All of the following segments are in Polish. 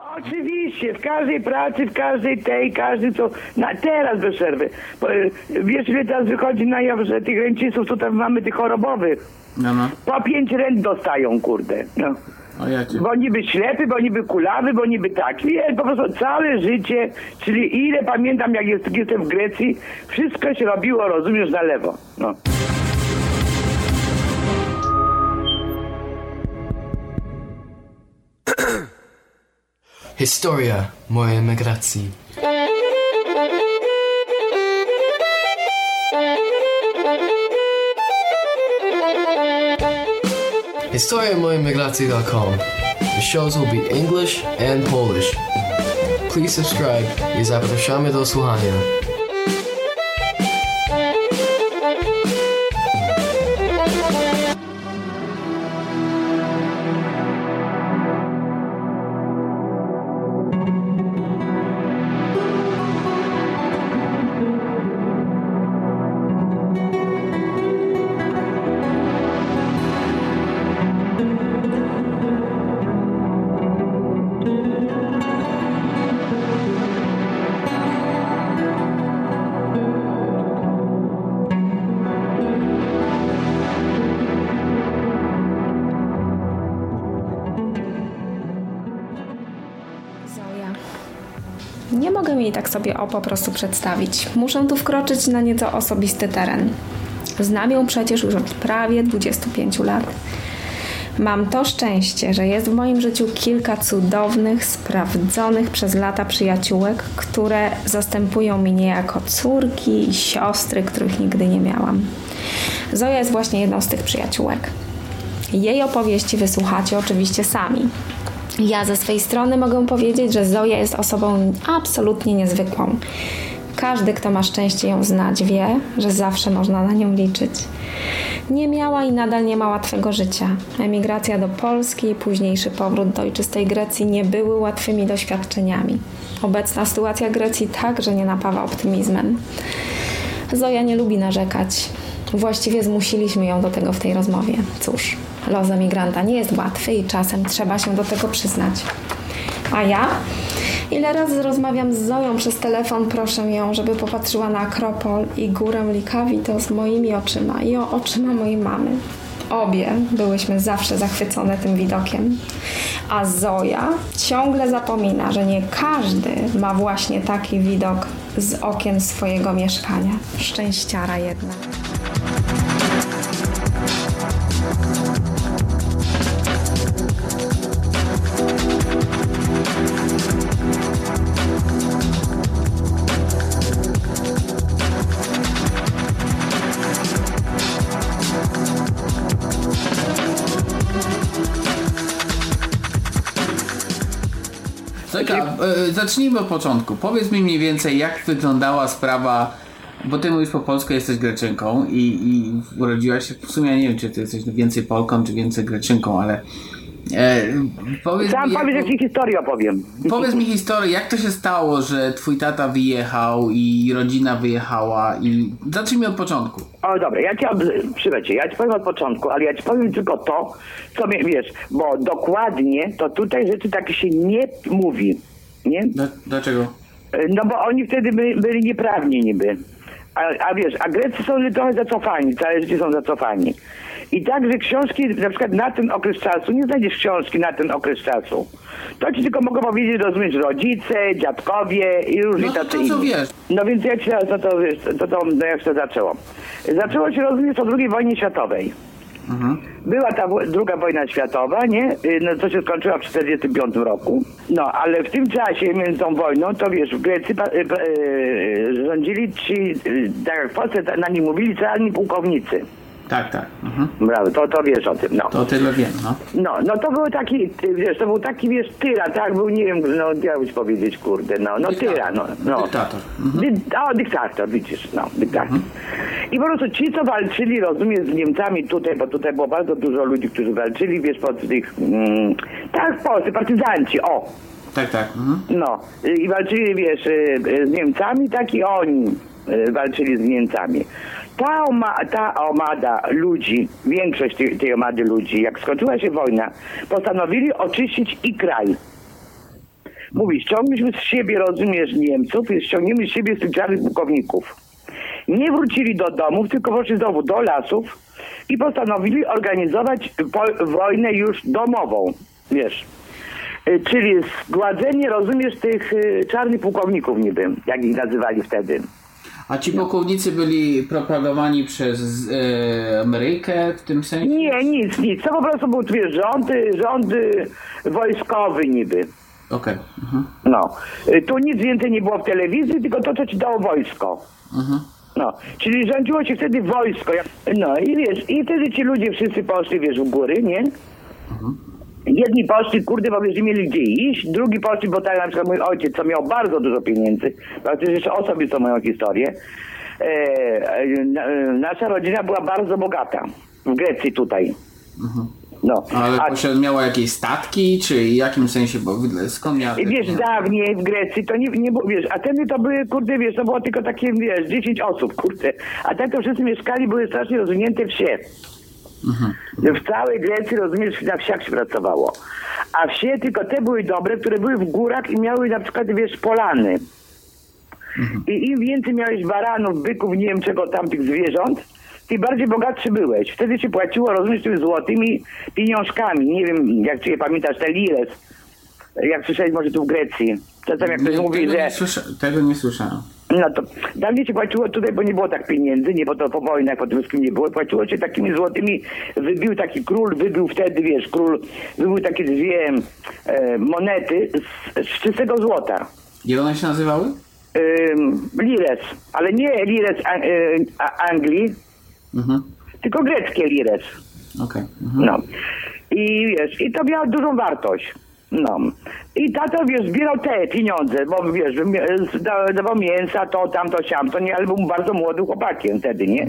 Oczywiście, w każdej pracy, w każdej tej, każdy co, na, teraz bez przerwy. Bo, y, wiesz ile teraz wychodzi na jaw, że tych ręcistów tutaj mamy tych chorobowych. No, no. Po pięć rent dostają, kurde. No. O ja cię. Bo niby ślepy, bo niby kulawy, bo niby taki. Nie, po prostu całe życie, czyli ile pamiętam jak jest, jestem w Grecji, wszystko się robiło, rozumiesz, na lewo. No. Historia mojej emigracji. HistoriaMojemigracji.com. The shows will be English and Polish. Please subscribe i zapraszamy do słuchania. Po prostu przedstawić. Muszę tu wkroczyć na nieco osobisty teren. Znam ją przecież już od prawie 25 lat. Mam to szczęście, że jest w moim życiu kilka cudownych, sprawdzonych przez lata przyjaciółek, które zastępują mi niejako córki i siostry, których nigdy nie miałam. Zoja jest właśnie jedną z tych przyjaciółek. Jej opowieści wysłuchacie oczywiście sami. Ja ze swej strony mogę powiedzieć, że Zoja jest osobą absolutnie niezwykłą. Każdy, kto ma szczęście ją znać, wie, że zawsze można na nią liczyć. Nie miała i nadal nie ma łatwego życia. Emigracja do Polski i późniejszy powrót do ojczystej Grecji nie były łatwymi doświadczeniami. Obecna sytuacja Grecji także nie napawa optymizmem. Zoja nie lubi narzekać. Właściwie zmusiliśmy ją do tego w tej rozmowie. Cóż, los emigranta nie jest łatwy i czasem trzeba się do tego przyznać. A ja? Ile razy rozmawiam z Zoją przez telefon, proszę ją, żeby popatrzyła na Akropol i górę Likawito z moimi oczyma i o oczyma mojej mamy. Obie byłyśmy zawsze zachwycone tym widokiem. A Zoja ciągle zapomina, że nie każdy ma właśnie taki widok z okien swojego mieszkania. Szczęściara jedna. Zacznijmy od początku. Powiedz mi mniej więcej, jak wyglądała sprawa, bo ty mówisz po polsku, jesteś Greczynką i, i urodziłaś się, w sumie ja nie wiem, czy ty jesteś więcej Polką, czy więcej Greczynką, ale e, powiedz, Sam mi, powiedz, jak, historię opowiem. powiedz mi historię, jak to się stało, że twój tata wyjechał i rodzina wyjechała i zacznijmy od początku. O dobra, ja ci przylecie, ja ci powiem od początku, ale ja ci powiem tylko to, co mnie, wiesz, bo dokładnie to tutaj rzeczy takie się nie mówi, nie? Dla- Dlaczego? No bo oni wtedy by, byli nieprawni niby. A, a wiesz, a Grecy są trochę zacofani, całe życie są zacofani. I także książki, na przykład na ten okres czasu, nie znajdziesz książki na ten okres czasu. To ci tylko mogę powiedzieć, rozumiesz, rodzice, dziadkowie i różni No to tacy to, co inni. wiesz. No więc jak się to, to, wiesz, to, to, no jak się to zaczęło? Zaczęło się, rozumiesz, o II wojnie światowej. Była ta druga wojna światowa, nie? Y, No, to się skończyła w 1945 roku. No, ale w tym czasie między tą wojną, to wiesz, w Grecji y, y, rządzili ci, tak jak w Polsce na nim mówili, celni pułkownicy. Tak, tak. Mhm. Brawo, to, to wiesz o tym, no. To tyle wiem, no. No, no to był taki, ty, wiesz, to był taki, wiesz, tyran, tak, był, nie wiem, no, jak powiedzieć, kurde, no, no Dyktator. tyran, no. no. Dyktator. Mhm. Dy, o, dyktator, widzisz, no, dyktator. I po prostu ci, co walczyli, rozumiesz, z Niemcami tutaj, bo tutaj było bardzo dużo ludzi, którzy walczyli, wiesz, pod tych, mm, tak, w Polsce, partyzanci, o, Tak, tak. Mhm. no, i walczyli, wiesz, y, y, z Niemcami, tak i oni y, walczyli z Niemcami. Ta, oma, ta omada ludzi, większość tej, tej omady ludzi, jak skończyła się wojna, postanowili oczyścić i kraj. Mówi, ściągnęliśmy z siebie, rozumiesz, Niemców, i ściągniemy z siebie czarnych pułkowników. Nie wrócili do domów, tylko poszli znowu do lasów i postanowili organizować po, wojnę już domową, wiesz. Y, Czyli zgładzenie, rozumiesz, tych y, czarnych pułkowników niby, jak ich nazywali wtedy. A ci pułkownicy byli propagowani przez e, Amerykę w tym sensie? Nie, nic, nic. To po prostu był, wiesz, rządy, rządy wojskowy niby. Okej. Mhm. No. Y, Tu nic więcej nie było w telewizji, tylko to, co ci dało wojsko. Mhm. No, czyli rządziło się wtedy wojsko. No i wiesz, i wtedy ci ludzie wszyscy poszli, wiesz, w góry, nie? Jedni poszli, kurde, bo wiesz, nie mieli gdzie iść, drugi poszli, bo tak na przykład mój ojciec, co miał bardzo dużo pieniędzy, praktycznie jeszcze osobiste moją historię, e, e, na, nasza rodzina była bardzo bogata w Grecji tutaj. No, Ale a posiad- miała jakieś statki, czy w jakim sensie, bo skąd miała... Wiesz, dawniej w Grecji to nie, nie było, wiesz, Ateny to były, kurde, wiesz, to było tylko takie, wiesz, 10 osób, kurde. A tak to wszyscy mieszkali, były strasznie rozwinięte wsie. W całej Grecji, rozumiesz, na wsiach się pracowało. A wsie tylko te były dobre, które były w górach i miały na przykład, wiesz, polany. I im więcej miałeś baranów, byków, nie wiem czego tam, tych zwierząt, tym bardziej bogatszy byłeś. Wtedy się płaciło, rozumiesz, tymi złotymi pieniążkami. Nie wiem, jak czy pamiętasz, te lires. Jak słyszałeś może tu w Grecji. Czasem jak ktoś Nie, mówi, tego, że... nie słysza, tego nie słyszałem. No to dawniej się płaciło tutaj, bo nie było tak pieniędzy, nie, bo to po wojnach po tym wszystkim nie było. Płaciło się takimi złotymi, wybił taki król, wybił wtedy, wiesz, król, wybił takie dwie e, monety z, z czystego złota. Jak one się nazywały? Ym, lires, ale nie lires a, y, a, Anglii, Mhm. tylko greckie lires. Okej. Mhm. No. I wiesz, i to miało dużą wartość. No. I tato, wiesz, zbierał te pieniądze, bo wiesz, dawał mięsa, to, tamto, siamto, nie, ale był bardzo młodym chłopakiem wtedy, nie?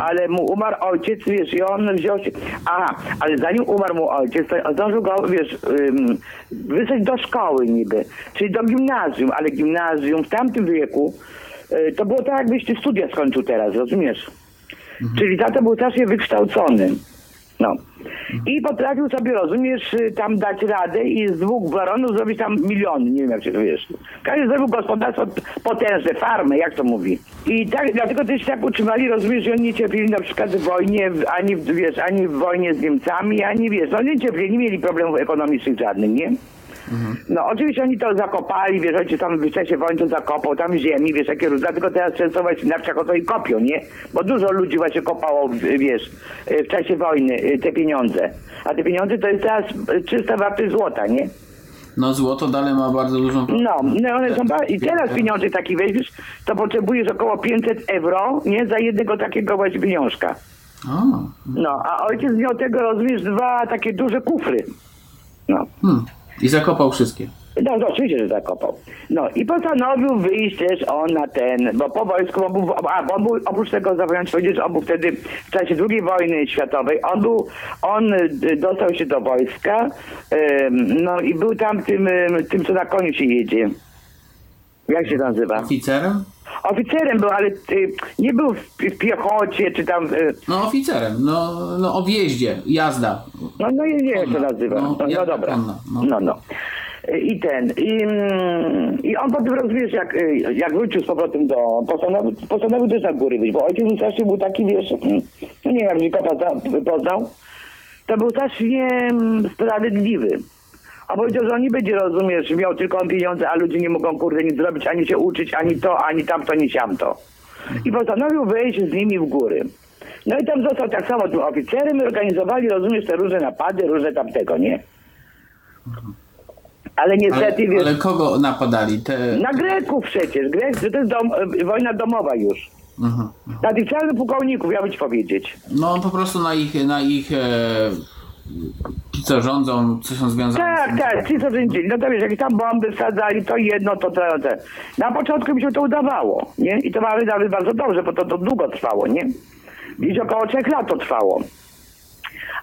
Ale mu umarł ojciec, wiesz, i on wziął się... Aha, ale zanim umarł mu ojciec, to zdążył go, wiesz, ym, wysłać do szkoły niby, czyli do gimnazjum, ale gimnazjum w tamtym wieku y, to było tak, jakbyś ty studia skończył teraz, rozumiesz? Czyli tato był strasznie wykształcony. No. I potrafił sobie, rozumiesz, y, tam dać radę i z dwóch baronów zrobić tam miliony, nie wiem jak się to wiesz. Każdy zrobił gospodarstwo potężne, farmę, jak to mówi. I tak, dlatego też tak utrzymali, rozumiesz, że oni nie cierpieli na przykład w wojnie, ani, wiesz, ani w wojnie z Niemcami, ani wiesz, no nie cierpieli, nie mieli problemów ekonomicznych żadnych, nie? No oczywiście oni to zakopali, wiesz, ojciec tam w czasie wojny to zakopał, tam ziemi, wiesz, jakie różne, dlatego teraz często właśnie na wsiach o to i kopią, nie? Bo dużo ludzi właśnie kopało, wiesz, w czasie wojny y, te pieniądze. A te pieniądze to jest teraz czysta wartość złota, nie? No złoto dalej ma bardzo dużą... No, no one są ba- i teraz pieniądze taki weźmiesz, to potrzebujesz około 500 euro, nie? Za jednego takiego właśnie pieniążka. O, No, a ojciec miał tego, rozumiesz, dwa takie duże kufry. No. hmm. I zakopał wszystkie. No, oczywiście, że zakopał. No i postanowił wyjść też on na ten, bo po wojsku, on był, a, był, oprócz tego zapomniałem powiedzieć, on był wtedy w czasie II wojny światowej, on był, on y, dostał się do wojska, no i był tam tym, ym, tym co na koniu się jedzie. Jak się nazywa? Oficerem? Oficerem był, ale y, nie był w, w piechocie, czy tam, y, No oficerem, no, no o wjeździe, jazda. No, no nie wiem, jak się nazywa. No, No, no, dobra. konna, no. No, no. I ten, i, mm, i on potem rozumiesz, jak, y, jak wrócił z powrotem do, postanowił, postanowił też na góry wyjść, bo ojciec mu strasznie był taki, wiesz, mm, no nie wiem, jak zna- poznał, to był strasznie mm, sprawiedliwy. A powiedział, że on nie będzie, rozumiesz, miał tylko on pieniądze, a ludzie nie mogą, kurde, nic zrobić, ani się uczyć, ani to, ani tamto, ani siamto. I postanowił wejść z nimi w góry. No i tam został tak samo tym oficerem i organizowali, rozumiesz, te różne napady, różne tamtego, nie? Ale Ale, niestety, wiesz, ale kogo napadali? Te... na Greków przecież, Grek, to jest dom, e, wojna domowa już. Mhm. Na tych czarnych pułkowników, ja bym ci powiedzieć. No po prostu na ich, na ich e, ci co rządzą, co są związani z Tak, tym. tak, ci co rządzili. No to wiesz, jak tam bomby wsadzali, to jedno, to to, to. Na początku mi się to udawało, nie? I to mamy nawet bardzo dobrze, bo to, to długo trwało, nie? Gdzieś około trzech lat to trwało.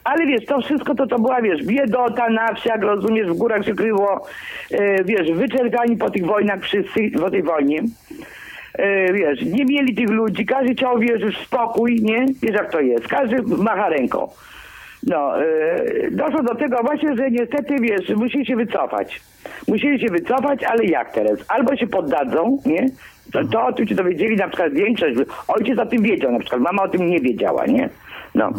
Ale wiesz, to wszystko to, to była, wiesz, biedota na wsiach, rozumiesz, w górach się kryło, e, wiesz, wyczerpani po tych wojnach wszyscy, po tej wojnie. E, wiesz, nie mieli tych ludzi, każdy chciał, wiesz, już spokój, nie? Wiesz jak to jest, każdy macha ręką. No, e, doszło do tego właśnie, że niestety, wiesz, musieli się wycofać. Musieli się wycofać, ale jak teraz? Albo się poddadzą, nie? To, to o tym się dowiedzieli na przykład większość, ojciec o tym wiedział na przykład, mama o tym nie wiedziała, nie? No.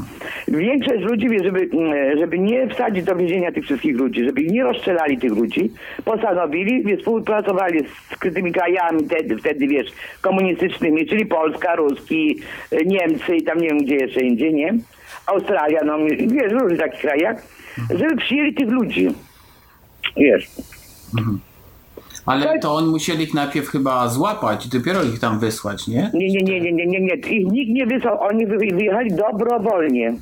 Większość ludzi, żeby, mm, żeby nie wsadzić do więzienia tych wszystkich ludzi, żeby nie rozstrzelali tych ludzi, postanowili, wiesz, współpracowali z tymi krajami wtedy, wtedy, wiesz, komunistycznymi, czyli Polska, Ruski, y, Niemcy i tam nie wiem gdzie jeszcze indziej, nie? Australia, no wiesz, w różnych takich krajach, żeby przyjęli tych ludzi. Wiesz. Ale Tak. to oni musieli ich najpierw chyba złapać i dopiero ich tam wysłać, nie? Nie, nie, nie, nie, nie, nie, nie. Ich nikt nie wysłał, oni wy- wyjechali dobrowolnie.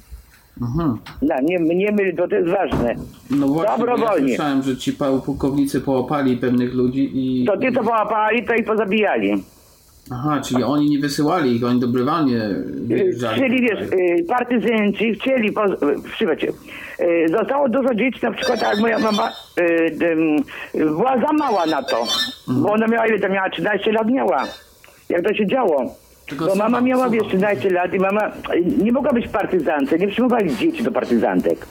Mhm. No, nie, nie myli, to, to jest ważne. No właśnie, bo ja Dobrowolnie. słyszałem, że ci pułkownicy połapali pewnych ludzi i... To ty to połapali, to ich pozabijali. Aha, czyli oni nie wysyłali ich, oni dobrywalnie wyjeżdżali. Chcieli, wiesz, y, partyzynci chcieli, poz... przyjdzie. Zostało dużo dzieci, na przykład jak moja mama y, była za mała na to, bo ona miała ile to miała, 13 lat miała. Jak to się działo. Tylko Bo mama miała, wiesz, 13 lat i mama y, nie mogła być w partyzance, nie przyjmowali dzieci do partyzantek.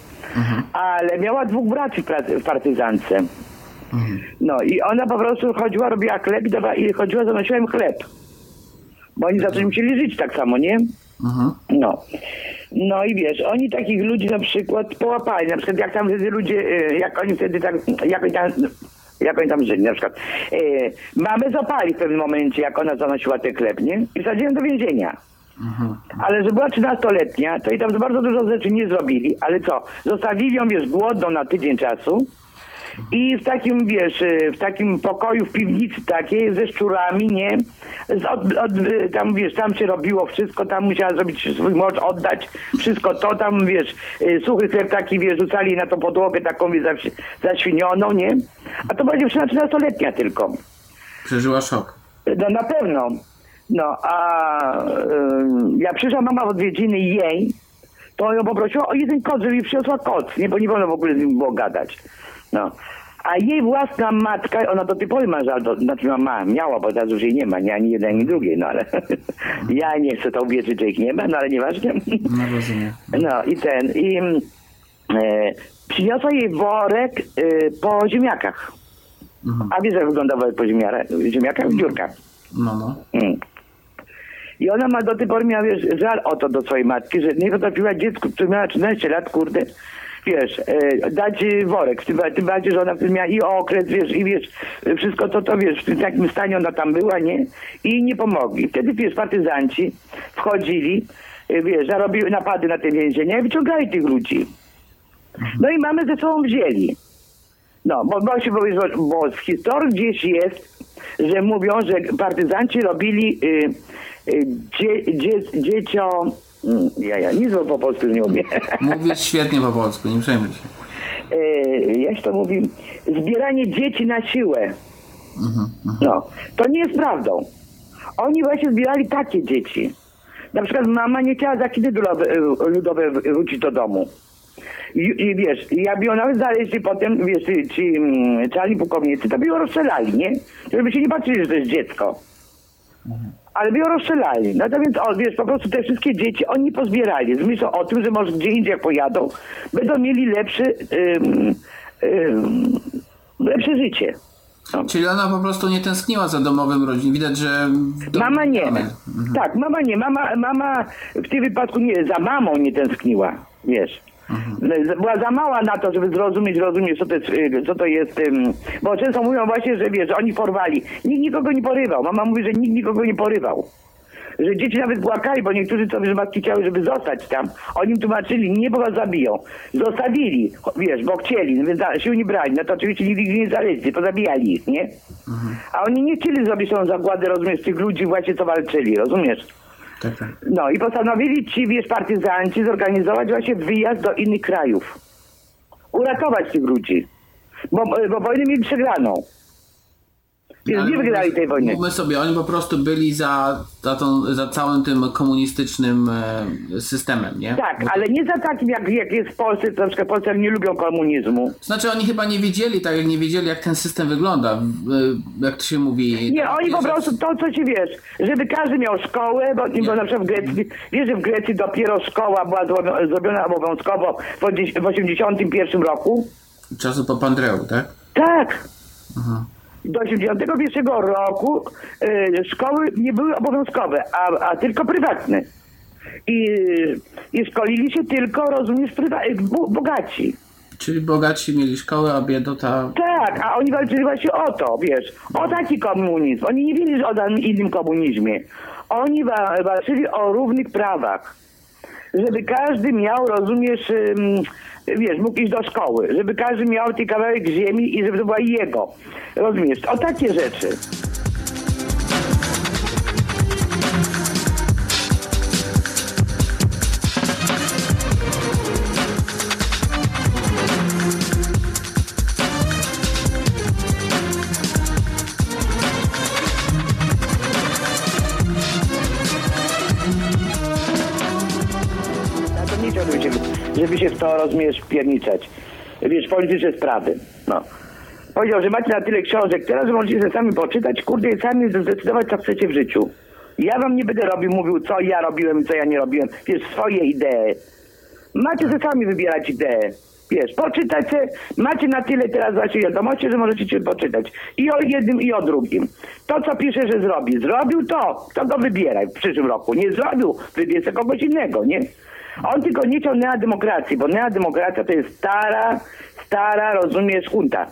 Ale miała dwóch braci w, partyzance. No i ona po prostu chodziła, robiła chleb i, dawa, i chodziła, zanosiła im chleb. Bo oni za coś musieli żyć tak samo, nie? Mhm. No. No i wiesz, oni takich ludzi na przykład połapali, na przykład jak tam wtedy ludzie, y, jak oni wtedy tak, jak oni tam, jak oni tam żyli, na przykład y, mamy złapali w pewnym momencie, jak ona zanosiła ten chleb, nie? I wsadziłem do więzienia. Ale że była 13-letnia, to i tam bardzo dużo rzeczy nie zrobili, ale co, zostawili ją, wiesz, głodną na tydzień czasu i w takim, wiesz, y, w takim pokoju, w piwnicy takiej, ze szczurami, nie? Z od, od, y, tam, wiesz, tam się robiło wszystko, tam musiała zrobić swój mąż, oddać wszystko to, tam, wiesz, y, suchy chleb taki, wiesz, rzucali na tą podłogę taką, wiesz, zaś- zaświnioną, nie? A to była dziewczyna 13-letnia tylko. Przeżyła szok. No na pewno. No, a y, jak przyszła mama w odwiedziny jej, to ją poprosiła o jeden kot, żeby jej przyniosła kot, nie, bo nie wolno w ogóle z nim było gadać. No. A jej własna matka, ona do tej pory ma żal, do, znaczy ma, miała, bo teraz już jej nie ma, nie ani jednej, ani drugiej, no ale ja nie chcę to uwierzyć, że ich nie ma, no ale nieważne. No rozumiem. No i ten, i e, przyniosła jej worek e, po ziemniakach. A wiesz, jak wygląda worek po ziemniakach? W dziurkach. No, no. Mm. I ona ma do tej pory miała, wiesz, żal o to do swojej matki, że nie potrafiła dziecku, które miała 13 lat, kurde, wiesz, e, dać worek. Tym, bardziej, że ona miała i okres, wiesz, i wiesz, wszystko to, to wiesz, w takim stanie ona tam była, nie? I nie pomogli. Wtedy, wiesz, partyzanci wchodzili, e, wiesz, zarobiły napady na te więzienia i wyciągali tych ludzi. No i mamy ze sobą wzięli. No, bo, bo, bo, bo w historii gdzieś jest, że mówią, że partyzanci robili y, y, dzie, dzie. Ja, ja nic po polsku nie umiem. Mówisz świetnie po polsku, nie przejmuj się. y, jak się to mówi? Zbieranie dzieci na siłę. No, to nie jest prawdą. Oni właśnie zbierali takie dzieci. Na przykład mama nie chciała za kiedy ludowe, wrócić do domu. I, I wiesz, jakby ją nawet znaleźli potem, wiesz, ci, ci mm, czarni pułkownicy, to by ją rozstrzelali, nie? Żeby się nie patrzyli, że to jest dziecko. Ale by ją rozstrzelali. No to więc, o, wiesz, po prostu te wszystkie dzieci oni pozbierali. Z myślą o tym, że może gdzie indziej jak pojadą, będą mieli lepszy, ym, ym, lepsze życie. No. Czyli ona po prostu nie tęskniła za domowym rodziną. Widać, że... w domu- Mama nie. Mhm. Tak, mama nie. Mama, mama w tym wypadku nie, za mamą nie tęskniła, wiesz. Mhm. Była za mała na to, żeby zrozumieć, rozumieć, co to jest, y, co to jest bo często mówią właśnie, że wiesz, oni porwali. Nikt nikogo nie porywał. Mama mówi, że nikt nikogo nie porywał. Że dzieci nawet płakali, bo niektórzy co, że matki chciały, żeby zostać tam. Oni im tłumaczyli, nie, bo was zabiją. Zostawili, wiesz, bo chcieli, no więc sił nie brali. No to oczywiście nigdy nie znaleźli, pozabijali ich, nie? A oni nie chcieli zrobić tą zagładę, rozumiesz, tych ludzi właśnie, co walczyli, rozumiesz? Tak, tak. No i postanowili ci, wiesz, partyzanci zorganizować właśnie wyjazd do innych krajów. Uratować tych ludzi. Bo, bo wojnę mieli przegraną. Więc nie wygrali tej wojny. Mówmy sobie, oni po prostu byli za, za, tą, za całym tym komunistycznym e, systemem, nie? Tak, Bo- ale nie za takim, jak, jak jest w Polsce, to na przykład Polsce nie lubią komunizmu. Znaczy oni chyba nie wiedzieli, tak jak nie wiedzieli, jak ten system wygląda. e, Jak to się mówi. Nie, tak, oni po prostu to, co ci wiesz, żeby każdy miał szkołę, bo, bo na przykład w Grecji, wiesz, że w Grecji dopiero szkoła była zrobiona, obowiązkowo w 1981 roku? Czasu Papandreou, tak? Tak. Do 81 roku y, szkoły nie były obowiązkowe, a, a tylko prywatne. I, I szkolili się tylko, rozumiesz, prywa- bu- bogaci. Czyli bogaci mieli szkołę, a biedota... Tak, a oni walczyli właśnie o to, wiesz, o taki komunizm. Oni nie wiedzieli o innym komunizmie. Oni wa- walczyli o równych prawach. Żeby każdy miał, rozumiesz, wiesz, mógł iść do szkoły. Żeby każdy miał ten kawałek ziemi i żeby to była jego. Rozumiesz, o takie rzeczy. Rozumiesz, pierniczeć. Wiesz, polityczne sprawy. No. Powiedział, że macie na tyle książek teraz, że możecie sobie sami poczytać, kurde, i sami zdecydować, co chcecie w życiu. Ja wam nie będę robił, mówił, co ja robiłem, co ja nie robiłem. Wiesz, swoje idee. Macie sobie sami wybierać idee. Wiesz, poczytać se, macie na tyle teraz właśnie wiadomości, że możecie się poczytać. I o jednym, i o drugim. To, co pisze, że zrobi. Zrobił to, to go wybieraj w przyszłym roku. Nie zrobił, wybierz kogoś innego, nie? On tylko nie chciał neodemokracji, bo neodemokracja to jest stara, stara, rozumiesz, hunta.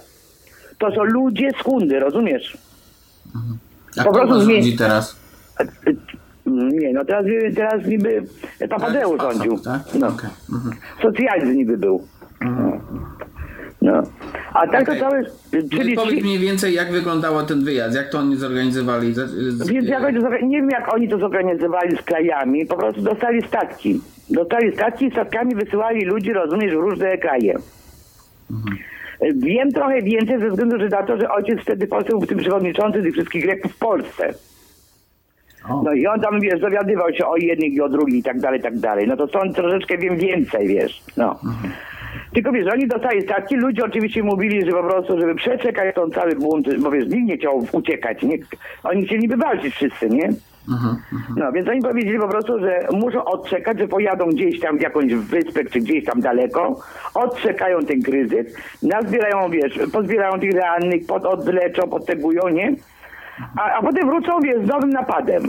To są ludzie z hundy, rozumiesz? A Po kto prostu rządzi zmie- teraz? Nie, no teraz, teraz niby Papadeusz Tak, rządził. tak? No. Okej, mhm. Socjalizm niby był. No. no. A tak Okej. to całe... Czyli Czyli, powiedz mniej więcej, jak wyglądał ten wyjazd, jak to oni zorganizowali. Z- więc jak oni nie wiem jak oni to zorganizowali z krajami, po prostu dostali statki. Dostali statki i statkami wysyłali ludzi, rozumiesz, w różne kraje. Wiem trochę więcej ze względu że na to, że ojciec wtedy poseł był tym przewodniczący tych wszystkich Greków w Polsce. O, No i on tam, wiesz, dowiadywał się o jednych i o drugich i tak dalej, i tak dalej. No to stąd troszeczkę wiem więcej, wiesz, no. Tylko wiesz, oni dostali statki, ludzie oczywiście mówili, że po prostu, żeby przeczekać ten cały bunt, bo wiesz, nikt nie chciał uciekać, nie? Oni chcieli niby walczyć wszyscy, nie? Mhm, No, więc oni powiedzieli po prostu, że muszą odczekać, że pojadą gdzieś tam w jakąś wyspę, czy gdzieś tam daleko, odczekają ten kryzys, nazbierają, wiesz, pozbierają tych rannych, pod, odleczą, podtegują, nie? A, a potem wrócą, wiesz, z nowym napadem.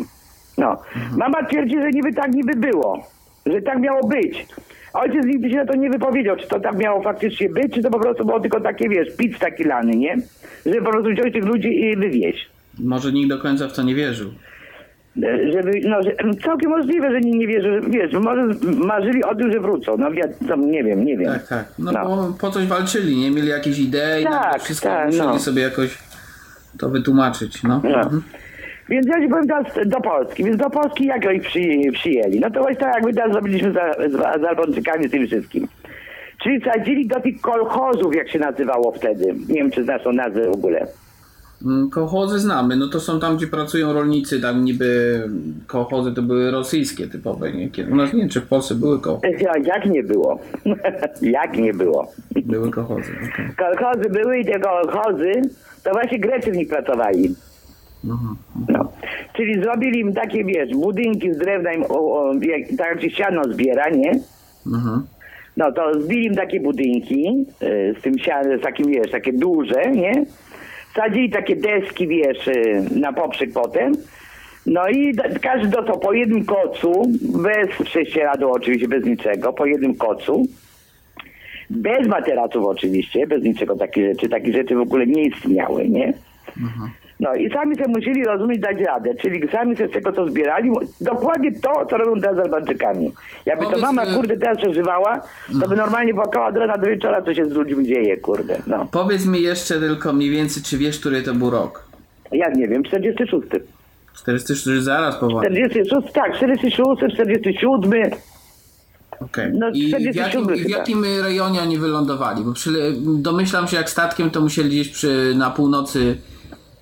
No. Mama twierdzi, że niby tak niby było, że tak miało być. Ojciec nigdy się na to nie wypowiedział, czy to tak miało faktycznie być, czy to po prostu było tylko takie, wiesz, pic taki lany, nie? Żeby po prostu wziąć tych ludzi i wywieźć. Może nikt do końca w to nie wierzył. Żeby, no, że, całkiem możliwe, że nie, nie wierzę, że, wiesz, może marzyli o tym, że wrócą, no ja, tam, nie wiem, nie wiem. Tak, tak. No, No. bo po coś walczyli, nie? Mieli jakieś idee i Tak, wszystko tak, musieli no. sobie jakoś to wytłumaczyć, no. No. Mhm. Więc ja ci powiem teraz do Polski, więc do Polski jak oni przyjęli, przyjęli? No to właśnie tak jakby teraz zrobiliśmy za, z, z Albańczykami, z tym wszystkim. Czyli sadzili do tych kolchozów, jak się nazywało wtedy. Nie wiem, czy znasz tą nazwę w ogóle. Mm, Kołchozy znamy, no to są tam, gdzie pracują rolnicy, tam niby kołchozy to były rosyjskie typowe, nie? U nas nie wiem, czy w Polsce były kołchozy. Jak, nie było? jak nie było? Były kołchozy. Kolchozy były i te kolchozy, to właśnie Grecy w nich pracowali. No. Czyli zrobili im takie, wiesz, budynki z drewna, im, o, o, jak, tak jak się siano zbiera, nie? Mhm. No to zbili im takie budynki y, z tym sianem, z takim, wiesz, takie duże, nie? Sadzili takie deski, wiesz, y, na poprzek potem. No i każdy dostał po jednym kocu, bez prześcieradła oczywiście, bez niczego, po jednym kocu. Bez materaców oczywiście, bez niczego takich rzeczy. Takie rzeczy w ogóle nie istniały, nie? No i sami sobie musieli rozumieć dać radę, czyli sami sobie z tego co zbierali, dokładnie to, co robią teraz z Albańczykami. Jakby to Powiedz, mama, y- kurde, teraz przeżywała, to by normalnie płakała od rana do wieczora, co się z ludźmi dzieje, kurde, no. Powiedz mi jeszcze tylko mniej więcej, czy wiesz, który to był rok? Ja nie wiem, 46. 46 zaraz po wojnie. 46, tak, 46, 47. Okej. No, I w 47 jakim, i w jakim rejonie oni wylądowali? Bo przy, domyślam się, jak statkiem to musieli gdzieś przy, na północy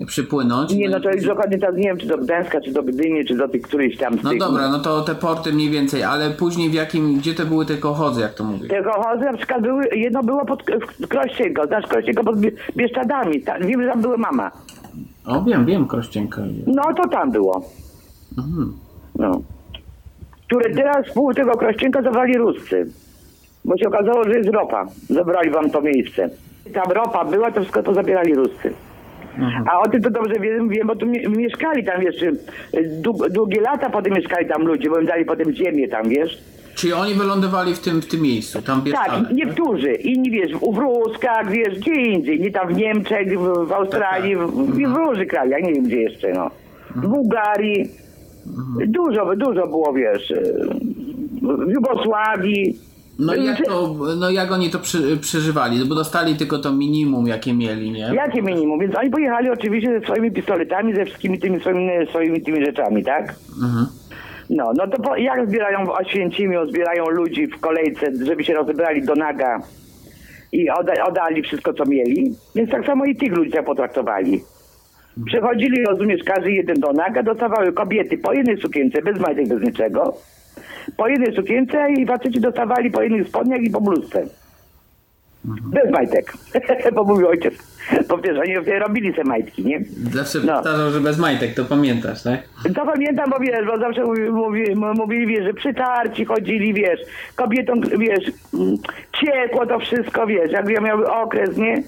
przypłynąć. Nie, no to już później- dokładnie teraz nie wiem, czy do Gdańska, czy do Gdyni, czy do tych którychś tam No tych... dobra, no to te porty mniej więcej, ale później w jakim, gdzie to były te kochozy, jak to mówię? Te kochozy na przykład były, jedno było pod Krościenko, znasz Krościenko pod Bie- Bieszczadami, ta, wiem, że tam była mama. O, wiem, wiem, Krościenka. No to tam było. Mhm. No. Które teraz pół tego Krościenka zabrali Ruscy. Bo się okazało, że jest ropa. Zabrali wam to miejsce. Tam ropa była, to wszystko to zabierali Ruscy. A o tym to dobrze wiem, wiem bo tu mi- mieszkali tam jeszcze dług, długie lata potem mieszkali tam ludzie, bo im dali potem ziemię tam, wiesz. Czyli oni wylądowali w tym, w tym miejscu, tam Bieszczady. Tak, niektórzy, inni wiesz, w Wróskach, wiesz, gdzie indziej, nie tam w Niemczech, w, w Australii, w, w, w różnych krajach, nie wiem gdzie jeszcze, no. W Bułgarii, dużo, dużo było, wiesz, y, w Jugosławii. No i jak to, no jak oni to przy, przeżywali? No Bo dostali tylko to minimum, jakie mieli, nie? Jakie minimum? Więc oni pojechali oczywiście ze swoimi pistoletami, ze wszystkimi tymi swoimi, swoimi tymi rzeczami, tak? Mhm. No, no to po, jak zbierają w Oświęcimiu, zbierają ludzi w kolejce, żeby się rozebrali do naga i oda, oddali wszystko, co mieli. Więc tak samo i tych ludzi tak potraktowali. Przechodzili, rozumiesz, każdy jeden do naga, dostawały kobiety po jednej sukience, bez majtek, bez niczego. Po jednej sukience i faceci dostawali po jednych spodniach i po bluzce. Bez majtek, bo mówił ojciec. Bo przecież oni robili se majtki, nie? Zawsze No. powtarzał, że bez majtek, to pamiętasz, tak? To pamiętam, bo wiesz, bo zawsze mówi, mówi, mówili, wiesz, że przytarci chodzili, wiesz, kobietom, wiesz, mm, ciekło to wszystko, wiesz, jak ja miały okres, nie?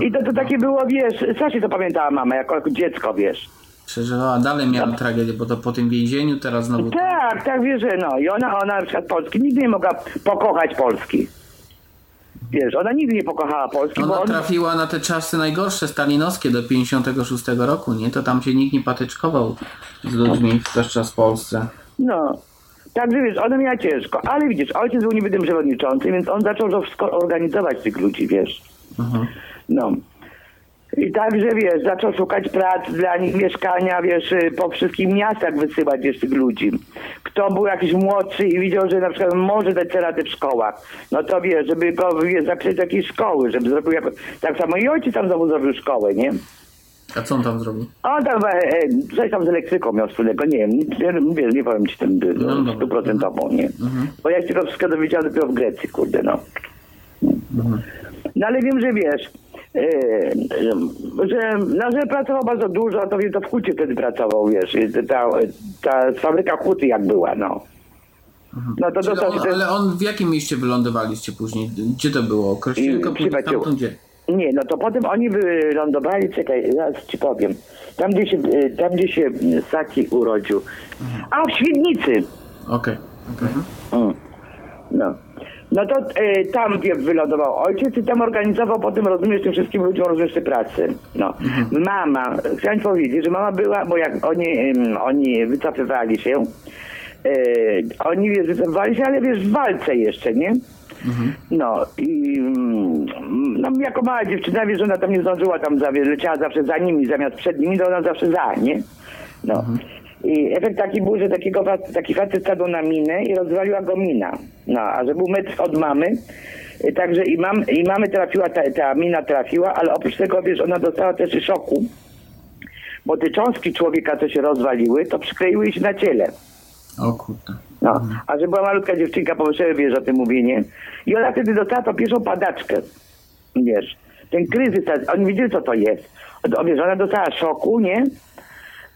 I to, to takie było, wiesz, strasznie to pamiętała mama, jako, jako dziecko, wiesz. Przeżywała, dalej miała tragedię, bo to po tym więzieniu teraz znowu... Tak, tak, wiesz, że no. I ona, ona na przykład Polski nigdy nie mogła pokochać Polski. Wiesz, ona nigdy nie pokochała Polski, bo Ona on... trafiła na te czasy najgorsze, stalinowskie, do 56 roku, nie? To tam się nikt nie patyczkował z ludźmi, zwłaszcza w Polsce. No. Także wiesz, ona miała ciężko, ale widzisz, ojciec był niby tym przewodniczącym, więc on zaczął to wszystko organizować tych ludzi, wiesz. Mhm. No. I także, wiesz, zaczął szukać prac dla nich, mieszkania, wiesz, y, po wszystkich miastach wysyłać wiesz, tych ludzi. Kto był jakiś młodszy i widział, że na przykład może dać radę w szkołach, no to wiesz, żeby go wiesz, zapisać do jakiejś szkoły, żeby zrobił jako... Tak samo i ojciec tam znowu zrobił szkołę, nie? A co on tam zrobił? On tam e, e, coś tam z elektryką miał wspólnego, nie wiem, nie, wiesz, nie powiem ci ten No, no, dobra. stuprocentową, nie? Bo ja się to wszystko dowiedziałem dopiero w Grecji, kurde, no. No ale wiem, że wiesz, że, no, że pracował bardzo dużo, to to w Hucie wtedy pracował, wiesz, ta, ta fabryka Huty jak była, no. No to dostał on, ten... ale on w jakim mieście wylądowaliście później? Gdzie to było? Później Przyjaciół. tamtąd gdzie? Nie, no to potem oni wylądowali, czekaj, zaraz ci powiem. Tam gdzie się, e, tam, gdzie się Saki urodził. A, w Świdnicy. Okej. okej. Mm. No. No to e, tam wylądował ojciec i tam organizował potem, rozumiesz, tym wszystkim ludziom, rozumiesz, te pracy. No. Mama, chciałem powiedzieć, że mama była, bo jak oni, oni wycofywali się, e, oni wiesz, wycofywali się, ale wiesz, w walce jeszcze, nie? No i mm, no, jako mała dziewczyna, wiesz, ona tam nie zdążyła tam, za, wiesz, leciała zawsze za nimi, zamiast przed nimi, to ona zawsze za, nie? No. I efekt taki był, że takiego, taki facet stał na minę i rozwaliła go mina. No, a że był metr od mamy, także i, mam, i mamy trafiła, ta, ta mina trafiła, ale oprócz tego, wiesz, ona dostała też szoku, bo te cząstki człowieka, co się rozwaliły, to przykleiły się na ciele. O kurde. No, a że była malutka dziewczynka, pomyślałem, wiesz, o tym mówienie. I ona wtedy dostała tą pierwszą padaczkę. Wiesz, ten kryzys, oni wiedzieli, co to jest. O, Wiesz, ona dostała szoku, nie?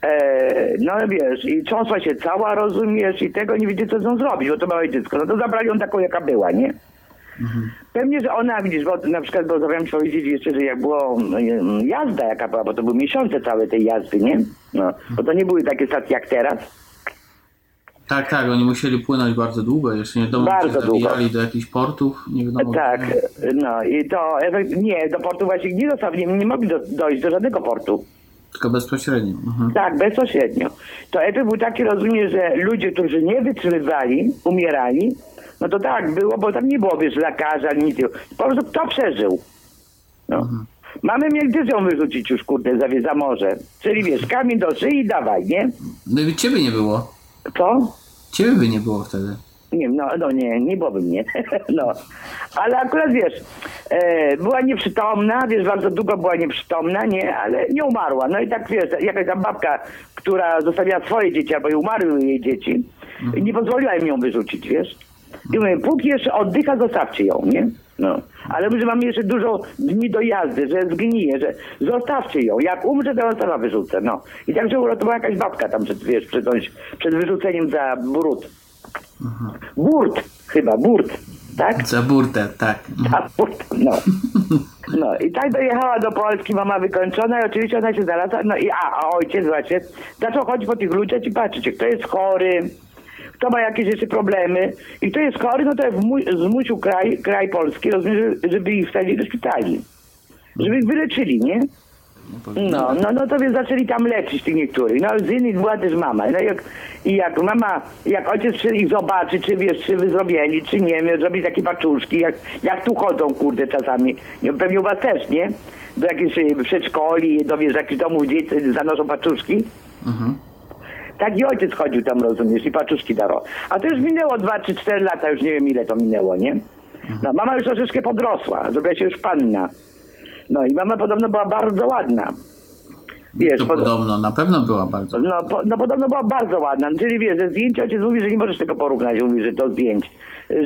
E, no wiesz, i cząsła się cała, rozumiesz, i tego nie wiedzieli, co z nią zrobić, bo to małe dziecko. No to zabrali ją taką, jaka była, nie? Pewnie, że ona, widzisz, bo na przykład, bo zapomniałem ci powiedzieć jeszcze, że jak było mm, jazda jaka była, bo to były miesiące całe tej jazdy, nie? No, bo to nie były takie stacje jak teraz. Tak, tak, oni musieli płynąć bardzo długo, jeszcze nie wiadomo, Bardzo czy zawijali do jakichś portów, nie wiadomo. Tak, no i to efekt, nie, do portu właśnie nie dostawili, nie mogli do, dojść do żadnego portu. Tylko bezpośrednio. Mhm. Tak, bezpośrednio. To efekt był taki, rozumiem, że ludzie, którzy nie wytrzymywali, umierali, no to tak było, bo tam nie było, wiesz, lekarza, nic. Po prostu kto przeżył? No. Mamy mieli gdzie ją wyrzucić już, kurde, za, za morze. Czyli wiesz, kamień do szyi i dawaj, nie? No i ciebie nie było. Co? Ciebie by nie było wtedy. Nie wiem, no, no nie, nie byłoby mnie. no. Ale akurat wiesz, e, była nieprzytomna, wiesz, bardzo długo była nieprzytomna, nie, ale nie umarła. No i tak wiesz, jakaś tam babka, która zostawiła swoje dzieci, albo i umarły jej dzieci, nie pozwoliła im ją wyrzucić, wiesz. I mówię, póki jeszcze oddycha, zostawcie ją, nie? No. Ale my, że mamy jeszcze dużo dni do jazdy, że zgnije, że zostawcie ją. Jak umrze, to ją sama wyrzucę, no. I tak, że uratowała jakaś babka tam przed, wiesz, przed, przed wyrzuceniem za brud. Burt, chyba, burt, tak? Za burtę, tak. A, burt, no. No i tak dojechała do Polski, mama wykończona i oczywiście ona się znalazła, no i a, a ojciec właśnie zaczął chodzić po tych ludziach i patrzeć, kto jest chory, kto ma jakieś jeszcze problemy i kto jest chory, no to zmusił kraj, kraj polski, rozumiem, że- żeby ich wstawili do szpitali, żeby ich wyleczyli, nie? No, no, no to więc zaczęli tam leczyć tych niektórych. No z innych była też mama. No jak, I jak mama, jak ojciec przyszedł ich zobaczy, czy wiesz, czy wyzrobieni, czy nie, wiem, zrobić takie paczuszki, jak, jak tu chodzą, kurde, czasami. Nie, pewnie u was też, nie? Do jakichś y, przedszkoli, do wiesz, jakichś domów dzieci zanoszą paczuszki. Tak i ojciec chodził tam, rozumiesz, i paczuszki dawał. A to już minęło 2 czy 4 lata, już nie wiem ile to minęło, nie? No, mama już troszeczkę podrosła, zrobiła się już panna. No i mama podobno była bardzo ładna. Wiesz, To pod- podobno, na pewno była bardzo. no, po, no podobno była bardzo ładna. Czyli wiesz, ze zdjęcia ojciec mówi, że nie możesz tego porównać, mówi, że to zdjęć.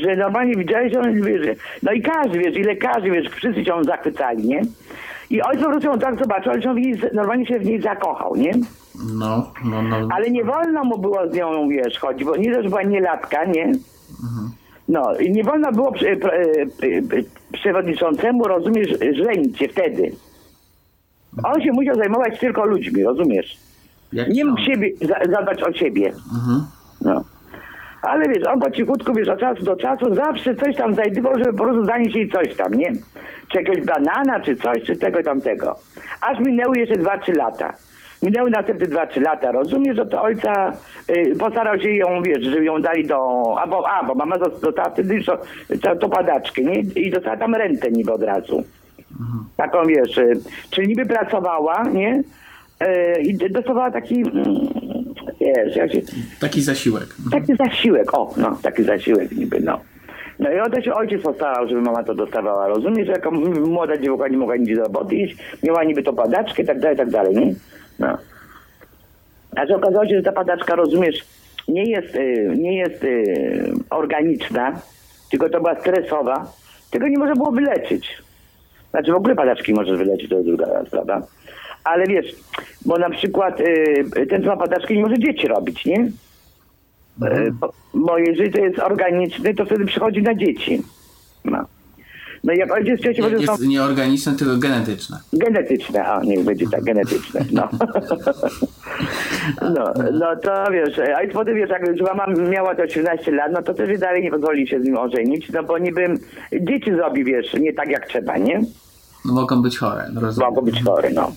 Że normalnie widziałeś, że on wie, że... No i każdy, wiesz, i lekarze, wiesz, wszyscy się zachwycali, nie? I ojciec po prostu ją tak zobaczył, ale się w niej, normalnie się w niej zakochał, nie? No, no, no. Ale nie wolno mu było z nią, wiesz, chodzić, bo nie że była nielatka, nie? No i nie wolno było przy, pr- e, e, przewodniczącemu, rozumiesz, żenić się wtedy. On się musiał zajmować tylko ludźmi, rozumiesz? Jak Nie mógł siebie, za, zadbać o siebie. No. Ale wiesz, on po cichutku, wiesz, od czasu do czasu zawsze coś tam znajdował, żeby po prostu zanieść jej coś tam, nie? Czy jakiegoś banana, czy coś, czy tego, tamtego. Aż minęły jeszcze 2-3 lata. Minęły następne 2-3 lata. Rozumiesz, że to ojca y, postarał się ją, wiesz, żeby ją dali do... Albo, a, bo mama dost- dostała wtedy to, to, to padaczkę, nie? I dostała tam rentę niby od razu. Taką, wiesz, y, czyli niby pracowała, nie? Y, I dostawała taki, mm, wiesz, jak się... Taki zasiłek. Taki zasiłek, o, no, taki zasiłek niby, no. No i o to się ojciec postarał, żeby mama to dostawała. Rozumiesz, że jako młoda dziewucha nie mogła nigdzie do roboty iść, miała niby to padaczkę i tak dalej, tak dalej, nie? No. A że okazało się, że ta padaczka, rozumiesz, nie jest, y, nie jest y, organiczna, tylko to była stresowa, tylko nie można było wyleczyć. Znaczy w ogóle padaczki możesz wyleczyć, to jest druga sprawa. Ale wiesz, bo na przykład y, ten, co ma padaczki, nie może dzieci robić, nie? Bo, bo jeżeli to jest organiczny, to wtedy przychodzi na dzieci. No. No jak ojciec wcześniej Jak jest są nieorganiczne, tylko genetyczne. genetyczne, a niech będzie tak, genetyczne, no. no, no to wiesz, a i potem wiesz, jak już mama miała te 18 lat, no to też dalej nie pozwoli się z nim ożenić, no bo niby dzieci zrobi, wiesz, nie tak jak trzeba, nie? No, mogą być chore, no rozumiem. Mogą być chory, no.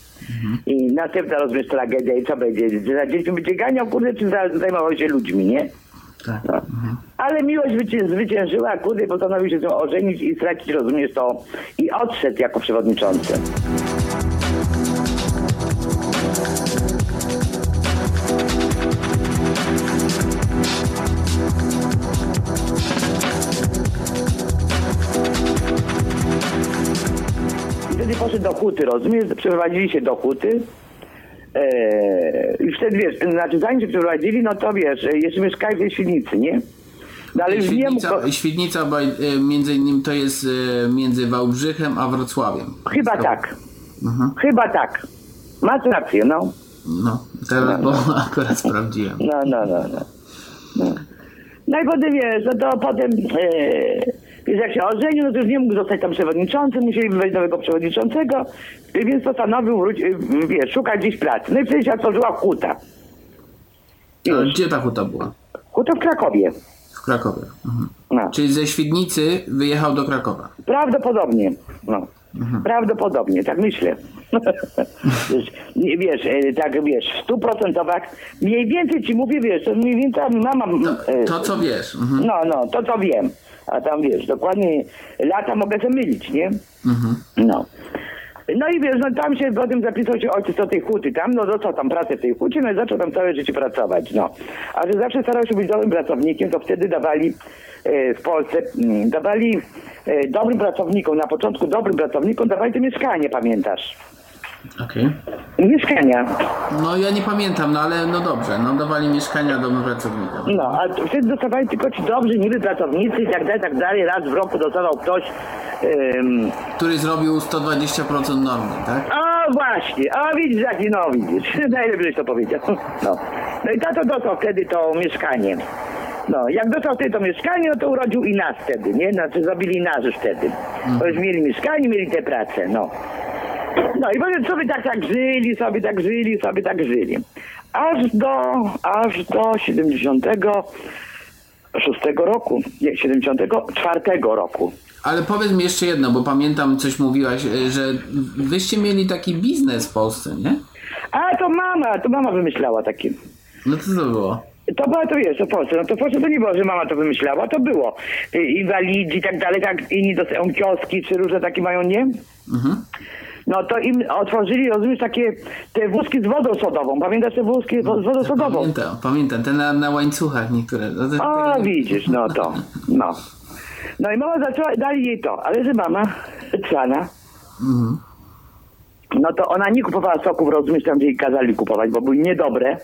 I następna rozumiesz tragedia i co będzie? Za dziećmi będzie ganiał, kurde, czy za- zajmował się ludźmi, nie? Tak. No. Ale miłość zwycię- zwyciężyła, kurde, postanowił się z nią ożenić i stracić, rozumiesz to, i odszedł jako przewodniczący. I wtedy poszedł do huty, rozumiesz? Przeprowadzili się do huty. Eee, I wtedy wiesz, znaczy zanim się przeprowadzili, no to wiesz, jeszcze mieszkali w tej świdnicy, nie? No ale nie mógł. Świdnica, Świdnica bo, y, między innymi to jest y, między Wałbrzychem a Wrocławiem. Chyba tak. Chyba tak. Masz rację, no. No, teraz bo akurat sprawdziłem. No, no, no, no. No, no i potem wiesz, no to potem e, jak się ożenił, no to już nie mógł zostać tam przewodniczącym, musieli wejść nowego przewodniczącego, więc postanowił wrócić, e, wiesz, szukać gdzieś pracy. No i wtedy się otworzyła huta. Już. gdzie ta huta była? Huta w Krakowie. W Krakowie. Mhm. No. Czyli ze Świdnicy wyjechał do Krakowa. Prawdopodobnie. No. Prawdopodobnie, tak myślę. wiesz, e, tak wiesz, w stu procentowach, mniej więcej ci mówię, wiesz, mniej więcej mama... To, e, to co wiesz. Mhm. No, no, to co wiem. A tam wiesz, dokładnie lata mogę się mylić, nie? No. No i wiesz, no tam się potem zapisał się ojciec do tej huty tam, no dostał tam pracę w tej hucie, no i zaczął tam całe życie pracować, no. A że zawsze starał się być dobrym pracownikiem, to wtedy dawali e, w Polsce, mm, dawali e, dobrym pracownikom, na początku dobrym pracownikom dawali to mieszkanie, pamiętasz? Okej. Mieszkania. No ja nie pamiętam, no ale no dobrze, no dawali mieszkania domowym pracownikom. No, a wtedy dostawali tylko ci dobrzy, niby pracownicy i tak dalej, tak dalej. Raz w roku dostawał ktoś, ym, Który zrobił 120% normy, tak? A właśnie, a widzisz jaki, no widzisz, najlepiej żeś to powiedział. No. no i tato dostał wtedy to mieszkanie. No, jak dostał wtedy to mieszkanie, no to urodził i nas wtedy, nie? Znaczy zrobili nas już wtedy. Bo już mieli mieszkanie, mieli tę pracę, no. No i potem sobie tak, tak żyli, sobie tak żyli, sobie tak żyli. Aż do, aż do 76 roku, nie, 74 roku. Ale powiedz mi jeszcze jedno, bo pamiętam coś mówiłaś, e, że wyście mieli taki biznes w Polsce, nie? A to mama, to mama wymyślała takie. No co to było? To była to wiesz, to w Polsce. No to w Polsce to nie było, że mama to wymyślała, to było. Inwalidzi i tak dalej, tak inni dostają kioski, czy różne takie mają, nie? No to im otworzyli, rozumiesz, takie te wózki z wodą sodową. Pamiętasz te wózki z wodą sodową? Pamiętam, pamiętam, te na, na łańcuchach niektóre. No, O, tego- widzisz, no to, no. No i mama zaczęła, dali jej to, ale że mama, cwana, no to ona nie kupowała soków, rozumiesz, tam gdzie jej kazali kupować, bo były niedobre,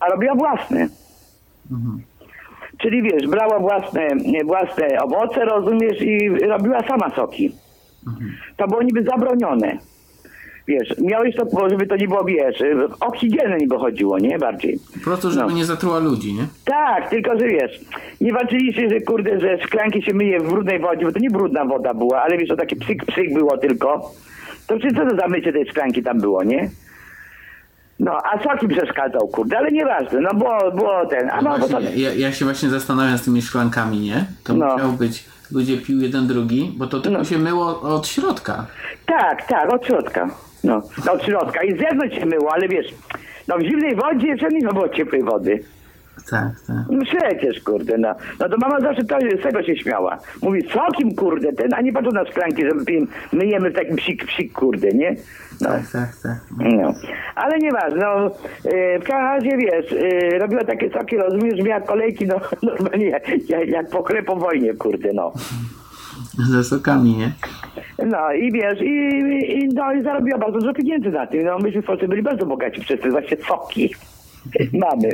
a robiła własne. Czyli wiesz, brała własne, własne owoce, rozumiesz, i robiła sama soki. To było niby zabronione. Wiesz, miałeś to, bo żeby to nie było, wiesz, o higienę niby chodziło, nie? Bardziej. Po prostu, żeby No. nie zatruła ludzi, nie? Tak, tylko że wiesz, nie walczyliście, że kurde, że szklanki się myje w brudnej wodzie, bo to nie brudna woda była, ale wiesz, to takie psyk, psyk było tylko. To przecież co to za mycie tej szklanki tam było, nie? No, a soki przeszkadzał, kurde, ale nieważne, no było, było ten, a no, bo to... Właśnie, ja, ja się właśnie zastanawiam z tymi szklankami, nie? To No. musiało być, ludzie pił jeden drugi, bo to tylko No. się myło od środka. Tak, tak, od środka. No, no, od środka i z zewnątrz się myło, ale wiesz, no w zimnej wodzie jeszcze nie było ciepłej wody. Tak, tak. No przecież, kurde, no. No to mama zawsze to, z tego się śmiała. Mówi, sokim, kurde, ten, a nie patrzą na szklanki, że my- myjemy w takim psik, psik, kurde, nie? No. Tak, tak, tak. No, ale nieważne, no, yy, w każdym razie, wiesz, yy, robiła takie soki, rozumiesz, miała kolejki, no, normalnie jak, jak, jak po chleb po wojnie, kurde, no. Ze sokami, nie? No i wiesz, i, i, no, i zarobiła bardzo dużo pieniędzy na tym, no, myśmy w Polsce byli bardzo bogaci przez te właśnie soki mamy.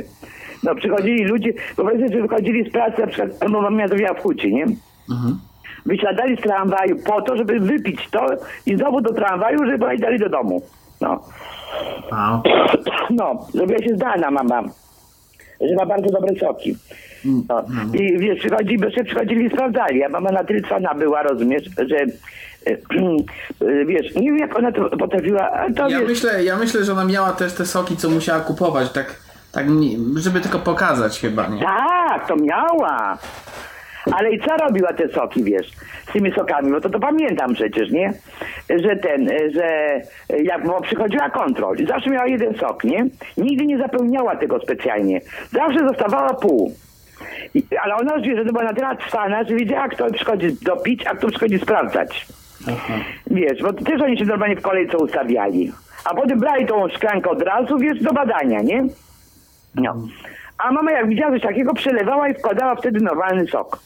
No, przychodzili ludzie, powiedzmy, że wychodzili z pracy, na przykład, no, mam miadowiła w Hucie, nie? Mhm. Wysiadali z tramwaju po to, żeby wypić to i znowu do tramwaju, żeby pojechali do domu. No. Wow. No, zrobiła się zdana mama, że ma bardzo dobre soki. No. I wiesz, przychodzi, jeszcze przychodzili i sprawdzali, a mama na tyle cwana była, rozumiesz, że e, wiesz, nie wiem jak ona to potrafiła, to Ja wiesz, myślę, ja myślę, że ona miała też te soki, co musiała kupować, tak, tak żeby tylko pokazać chyba, nie? tak, to miała. Ale i co robiła te soki, wiesz, z tymi sokami, bo to to pamiętam przecież, nie? Że ten, że jak bo przychodziła kontrol zawsze miała jeden sok, nie? Nigdy nie zapełniała tego specjalnie. Zawsze zostawała pół. I, ale ona już wie, że to była na tyle cwana, że wiedziała, kto przychodzi dopić, a kto przychodzi sprawdzać. Wiesz, bo też oni się normalnie w kolejce ustawiali. A potem brali tą szklankę od razu, wiesz, do badania, nie? No. A mama jak widziała coś takiego, przelewała i wkładała wtedy normalny sok.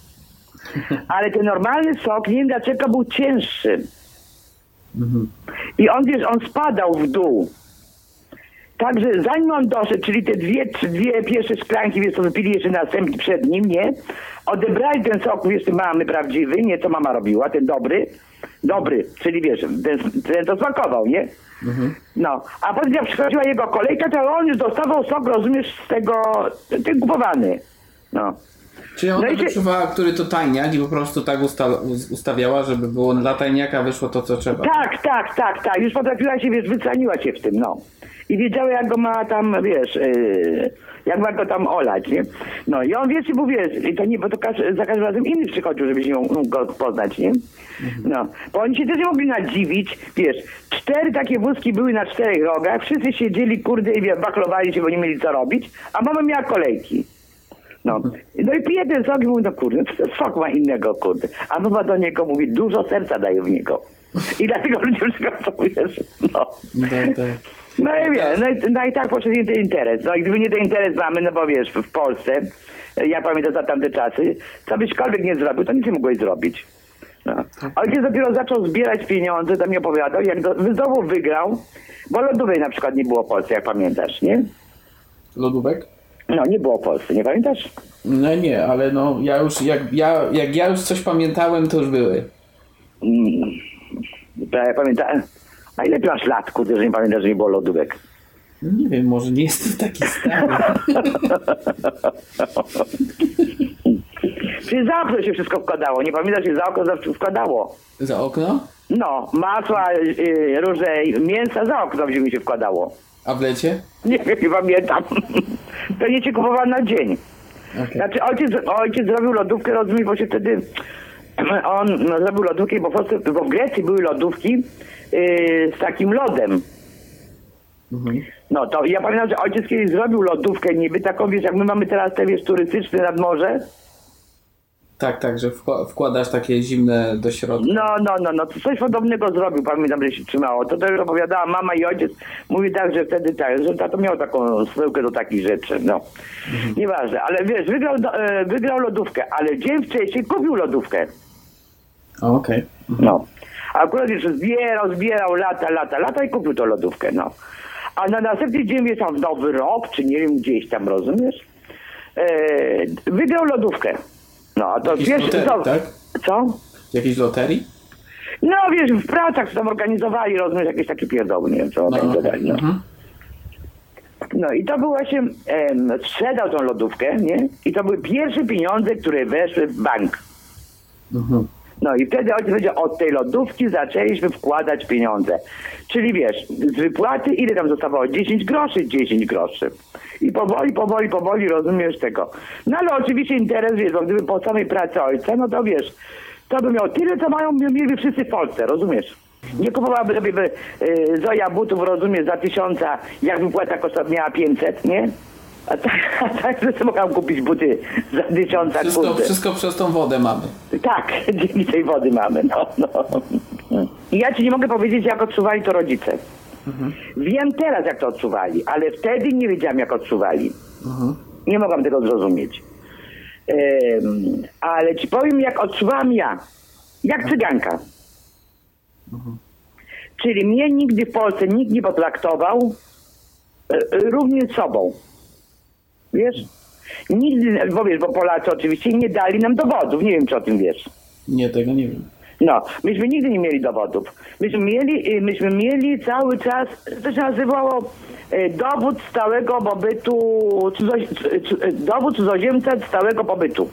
Ale ten normalny sok, nie wiem dlaczego, był cięższy. I on, wiesz, on spadał w dół. Także zanim on doszedł, czyli te dwie, trzy, dwie pierwsze szklanki, wiesz, to wypili jeszcze następnie przed nim, nie? Odebrali ten sok, wiesz, mamy prawdziwy, nie co mama robiła, ten dobry. Dobry, czyli wiesz, ten, ten to smakował, nie? No, a potem jak przychodziła jego kolejka, to on już dostawał sok, rozumiesz, z tego, ten kupowany. No. Czyli ona No i się- wyczuwała, który to tajniak i po prostu tak usta ustawiała, żeby było dla tajniaka wyszło to, co trzeba. Tak, tak, tak, tak. Już potrafiła się, wiesz, wyceniła się w tym, no. I wiedziała, jak go ma tam, wiesz, yy, jak go tam olać, nie? No i on, wiesz, i był, wiesz, i to nie, bo to każ, za każdym razem inny przychodził, ją mógł go poznać, nie? No, bo oni się też nie mogli nadziwić, wiesz, cztery takie wózki były na czterech rogach, wszyscy siedzieli, kurde, i baklowali się, bo nie mieli co robić, a mama miała kolejki. No. no i pije ten sok i mówi, no kurde, ten sok ma innego, kurde. A mama do niego mówi, dużo serca daje w niego. I dlatego ludzie wszystko wiesz, no. Tak, tak. No i no i, no i tak poszedł ten interes. No i gdyby nie ten interes mamy, no bo wiesz, w Polsce, ja pamiętam za tamte czasy, co byśkolwiek nie zrobił, to nic nie mogłeś zrobić. No. Ojciec dopiero zaczął zbierać pieniądze, to mi opowiadał, jak do, znowu wygrał, bo lodówej na przykład nie było w Polsce, jak pamiętasz, nie? Lodówek? No, nie było w Polsce, nie pamiętasz? No nie, ale no ja już, jak ja, jak ja już coś pamiętałem, to już były. Mm, ja pamiętam. A ile ty masz lat, kurde, że nie pamiętasz, że nie było lodówek? No nie wiem, może nie jestem taki stary. Czy za okno się wszystko wkładało? Nie pamiętasz, że za okno zawsze wkładało? Za okno? No, masła, y, różne mięsa za okno mi się wkładało. A w lecie? Nie wiem, nie pamiętam. To nie cię kupowałem na dzień. Okej. Znaczy ojciec, ojciec zrobił lodówkę, rozumiesz, bo się wtedy on no, zrobił lodówkę, bo w, Polsce, bo w Grecji były lodówki yy, z takim lodem. Mhm. No to ja pamiętam, że ojciec kiedyś zrobił lodówkę niby taką, wiesz, jak my mamy teraz te, wiesz, turystyczne nad morze. Tak, tak, że wkła- wkładasz takie zimne do środka. No, no, no, no, to coś podobnego zrobił, pamiętam, że się trzymało. To już opowiadała mama i ojciec. Mówi tak, że wtedy tak, że tato miał taką spółkę do takich rzeczy, no. Nieważne, ale wiesz, wygrał, e, wygrał lodówkę, ale dzień wcześniej kupił lodówkę. Okej. No. A akurat już zbierał, zbierał lata, lata, lata i kupił tą lodówkę, no. A na następny dzień, wiesz, tam w Nowy Rok, czy nie wiem, gdzieś tam, rozumiesz? E, wygrał lodówkę. No, a to Jakiś wiesz, loterii, co? tak? Co? Jakiejś loterii? No wiesz, w pracach co tam organizowali, rozumiesz, jakieś takie pierdoły, nie wiem, co organizowali, no. Mhm. No i to był właśnie, em, sprzedał tą lodówkę, nie? I to były pierwsze pieniądze, które weszły w bank. Mhm. No i wtedy ojciec powiedział, od tej lodówki zaczęliśmy wkładać pieniądze. Czyli wiesz, z wypłaty ile tam zostawało? 10 groszy, 10 groszy. I powoli, powoli, powoli rozumiesz tego. No ale oczywiście interes, wiesz, bo gdyby po samej pracy ojca, no to wiesz, to by miał tyle, co mają mieli wszyscy w Polsce, rozumiesz? Nie kupowałaby sobie by, y, Zoja butów, rozumiesz, za tysiąca, jak wypłata kosztowała miała 500, nie? A tak, a tak że mogłam kupić buty za tysiąca, Wszystko, kurde. wszystko przez tą wodę mamy. Tak, dzięki tej wody mamy, no, no. I Ja ci nie mogę powiedzieć, jak odczuwali to rodzice. Wiem teraz, jak to odczuwali, ale wtedy nie wiedziałam, jak odczuwali. Nie mogłam tego zrozumieć. Em, ale ci powiem, jak odczuwałam ja. Jak cyganka. Czyli mnie nigdy w Polsce nikt nie potraktował e, e, równie sobą. Wiesz? Nigdy, bo wiesz, bo Polacy oczywiście nie dali nam dowodów. Nie wiem, czy o tym wiesz. Nie, tego nie wiem. No, myśmy nigdy nie mieli dowodów. Myśmy mieli, y, myśmy mieli cały czas, to się nazywało y, dowód stałego pobytu, cudzo, c- c- dowód cudzoziemca stałego pobytu.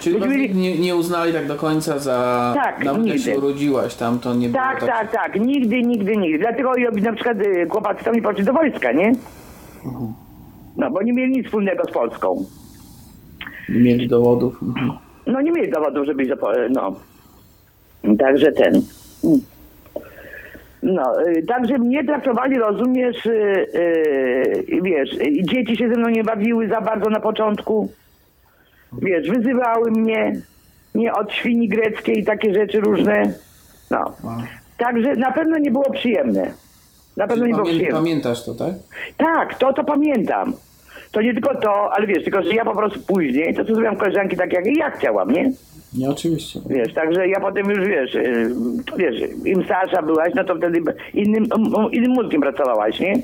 Czyli mieli- nie, nie uznali tak do końca za... Tak, Nawet nigdy. się urodziłaś tam, to nie Tak, było tak, tak, nigdy, nigdy, nigdy. Dlatego na przykład y, chłopacy tam nie poszli do wojska, nie? No, bo nie mieli nic wspólnego z Polską. Nie mieli dowodów. Mhm. No nie mieli dowodów, żeby iść do no. Także ten. No, y, także mnie traktowali, rozumiesz, y, y, wiesz, y, dzieci się ze mną nie bawiły za bardzo na początku. Wiesz, wyzywały mnie, nie od świni greckiej, takie rzeczy różne. No. Także na pewno nie było przyjemne. Na pewno nie było przyjemne. pamiętasz to, tak? Tak, to to pamiętam. To nie tylko to, ale wiesz, tylko że ja po prostu później, to co zrobiłam koleżanki tak jak ja chciałam, nie? Nie, oczywiście. Wiesz, także ja potem już wiesz, y, wiesz, im starsza byłaś, no to wtedy innym, innym mózgiem pracowałaś, nie?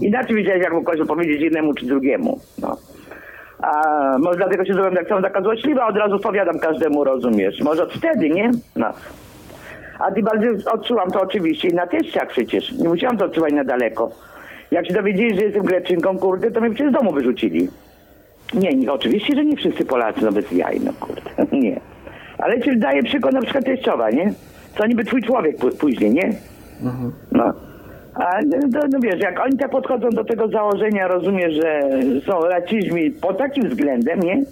Inaczej wiedziałeś, jak kogoś powiedzieć jednemu czy drugiemu, no. A może dlatego się zrobiłam tak samo taka złośliwa, od razu powiadam każdemu, rozumiesz? Może od wtedy, nie? No. A ty bardziej odczułam to oczywiście i na teściach przecież. Nie musiałam to odczuwać na daleko. Jak się dowiedzieli, że jestem Greczynką, kurde, to mnie przecież z domu wyrzucili. Nie, nie, oczywiście, że nie wszyscy Polacy, no bez jaj, no kurde, nie. Ale ci daje przykład na przykład teściowa, nie? Co niby twój człowiek pó- później, nie? No. A no, no wiesz, jak oni tak podchodzą do tego założenia, rozumiesz, że są racizmi pod takim względem, nie?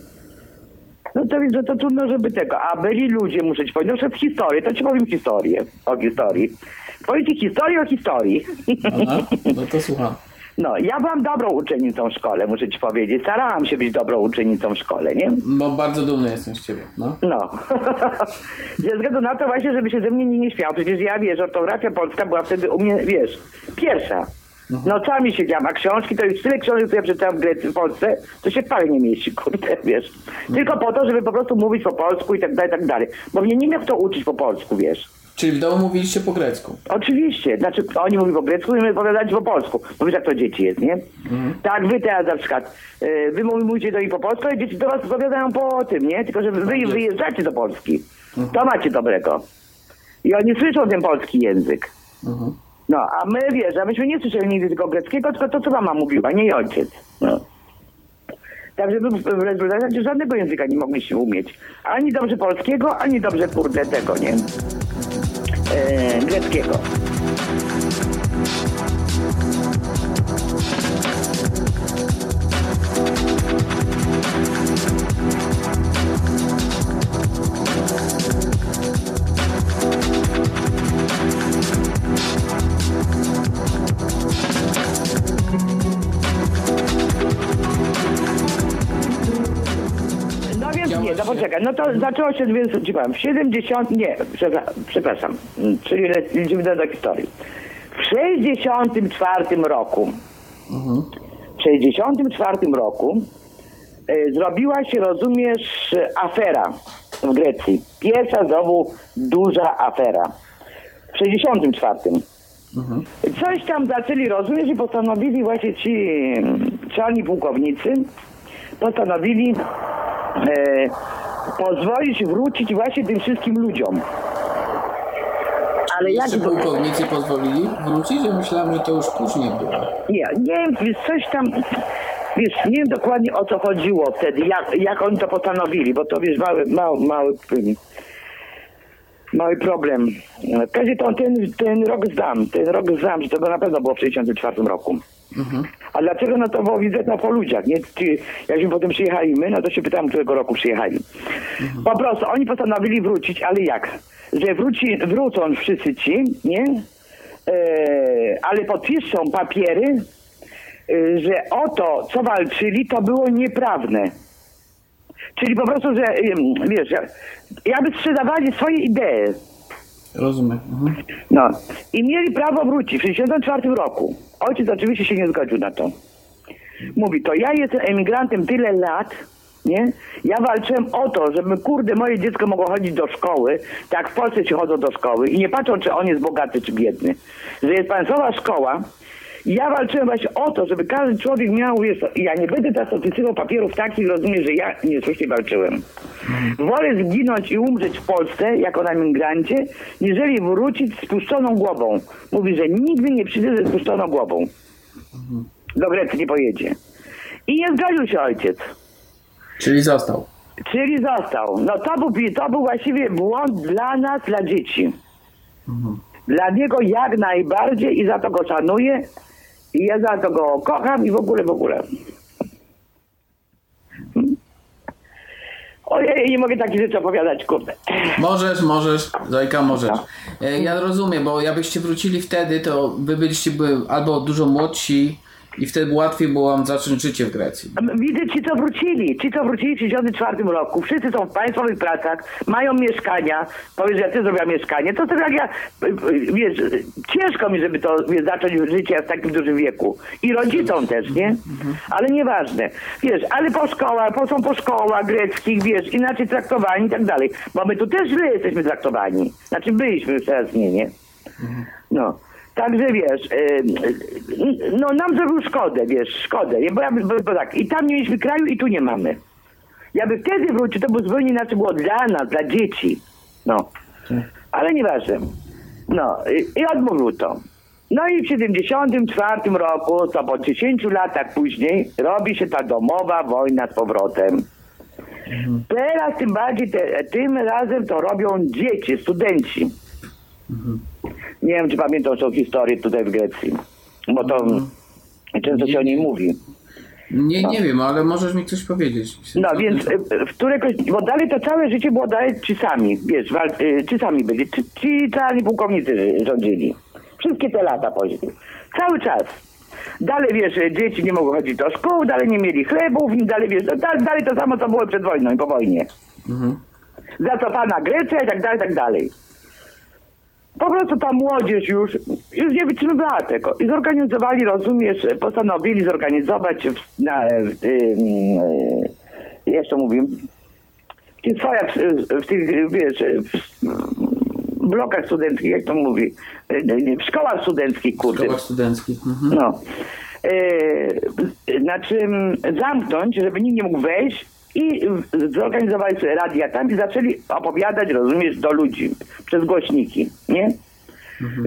No to widzę, to trudno, żeby tego. A byli ludzie, muszę ci powiedzieć, no, że w historii, to ci powiem historię o historii. Powiem ci historię o historii. Aha, no to słucham. No, ja byłam dobrą uczennicą w szkole, muszę ci powiedzieć. Starałam się być dobrą uczennicą w szkole, nie? Bo bardzo dumny jestem z ciebie, no. No. Ze względu na to właśnie, żeby się ze mnie nie, śmiał. Przecież ja, wiesz, ortografia polska była wtedy u mnie, wiesz, pierwsza. Nocami siedziałam, a książki, to już tyle książek, które ja przeczytałam w Grecji, w Polsce, to się w pale nie mieści, kurde, wiesz. Tylko po to, żeby po prostu mówić po polsku i tak dalej, i tak dalej. Bo mnie nie miał kto uczyć po polsku, wiesz. Czyli w domu mówiliście po grecku. Oczywiście, znaczy oni mówią po grecku i my opowiadać po polsku. Bo wiesz jak to dzieci jest, nie? Tak, wy teraz na przykład, y, wy mówi- mówicie do nich po polsku, a dzieci do was opowiadają po tym, nie? Tylko, że wy wyjeżdżacie do Polski. To macie dobrego. I oni słyszą ten polski język. No, a my, wiesz, a myśmy nie słyszeli nigdy tylko greckiego, tylko to, co mama mówiła, nie i ojciec. No. Także w w rezultacie żadnego języka nie mogliśmy umieć. Ani dobrze polskiego, ani dobrze, kurde, tego, nie? E, greckiego. No to zaczęło się, więc ci powiem, w 70, nie, przepra- przepraszam, mm, czyli le- lecimy do, historii. W 64 roku, w 64 roku e, zrobiła się, rozumiesz, afera w Grecji. Pierwsza znowu duża afera. W 64. Coś tam zaczęli rozumieć i postanowili właśnie ci mm, czarni pułkownicy, postanowili e, pozwolić wrócić właśnie tym wszystkim ludziom. Ale jak Czy pułkownicy pozwolili wrócić? Ja myślałem, że to już później było. Nie, nie wiem, wiesz, coś tam, wiesz, nie wiem dokładnie o co chodziło wtedy, jak, jak oni to postanowili, bo to wiesz, mały, mały, mały, ym, mały problem. W każdym razie to ten, ten rok znam, ten rok znam, że to na pewno było w 1964 roku. A dlaczego? No to było widać no, po ludziach, nie? Ci, jakśmy potem przyjechali my, no to się pytałem, którego roku przyjechali. Po prostu oni postanowili wrócić, ale jak? Że wróci, wrócą wszyscy ci, nie? E, ale podpiszą papiery, e, że o to, co walczyli, to było nieprawne. Czyli po prostu, że wiesz, jakby sprzedawali swoje idee. Rozumiem. Mhm. No. I mieli prawo wrócić w 1964 roku. Ojciec oczywiście się nie zgodził na to. Mówi, to ja jestem emigrantem tyle lat, nie? Ja walczyłem o to, żeby, kurde, moje dziecko mogło chodzić do szkoły, tak w Polsce ci chodzą do szkoły i nie patrzą, czy on jest bogaty, czy biedny. Że jest państwowa szkoła. Ja walczyłem właśnie o to, żeby każdy człowiek miał, wiesz, ja nie będę teraz odpisywał papierów takich, rozumiem, że ja niesłusznie walczyłem. Wolę zginąć i umrzeć w Polsce, jako na emigrancie, niżeli wrócić z spuszczoną głową. Mówi, że nigdy nie przyjdzie ze spuszczoną głową. Do Grecji nie pojedzie. I nie zgodził się ojciec. Czyli został. Czyli został. No to był, to był właściwie błąd dla nas, dla dzieci. Dla niego jak najbardziej i za to go szanuję. I ja za to go kocham i w ogóle, w ogóle. Ojej, nie mogę takich rzeczy opowiadać, kurde. Możesz, możesz, Zojka, możesz. E, Ja rozumiem, bo jakbyście wrócili wtedy, to wy byliście by albo dużo młodsi i wtedy łatwiej było wam zacząć życie w Grecji. Widzę ci, co wrócili. Ci, co wrócili w 1964 roku. Wszyscy są w państwowych pracach, mają mieszkania. Powiedz, ja ty zrobiłam mieszkanie. To to jak ja, wiesz, ciężko mi, żeby to wiesz, zacząć życie w takim dużym wieku. I rodzicom też, nie? Ale nieważne. Wiesz, ale po szkołach, po, są po szkołach greckich, wiesz, inaczej traktowani i tak dalej. Bo my tu też źle jesteśmy traktowani. Znaczy byliśmy teraz nie, nie? No. Także wiesz, y, y, no nam zrobił szkodę, wiesz, szkodę. Bo, ja, bo, bo tak, i tam nie mieliśmy kraju i tu nie mamy. Jakby wtedy wrócił, to by zupełnie inaczej było dla nas, dla dzieci. No. Ale nieważne. No i, i odmówił to. No i w 74 roku, to po 10 latach później, robi się ta domowa wojna z powrotem. Teraz tym bardziej, te, tym razem to robią dzieci, studenci. Nie wiem, czy pamiętasz tą historię tutaj w Grecji, bo to często się o niej mówi. Nie, nie wiem, ale możesz mi coś powiedzieć. No więc y, w któregoś, bo dalej to całe życie było dalej ci sami, wiesz, wal, y, ci sami byli, ci, ci czarni pułkownicy rządzili. Wszystkie te lata później. Cały czas. Dalej, wiesz, dzieci nie mogły chodzić do szkół, dalej nie mieli chlebów, dalej, wiesz, no, dalej, dalej to samo, co było przed wojną i po wojnie. Zacofana Grecja i tak dalej, tak dalej. Po prostu ta młodzież już, już nie wytrzymywała tego. I zorganizowali, rozumiesz, postanowili zorganizować w, na, w tym, e, jak to mówię, w swojach, w tych, wiesz, w blokach studenckich, jak to mówi, e, w szkołach studenckich, W kurde. szkołach studenckich. Mhm. No. E, na czym zamknąć, żeby nikt nie mógł wejść i zorganizowali sobie radia tam i zaczęli opowiadać, rozumiesz, do ludzi przez głośniki, nie?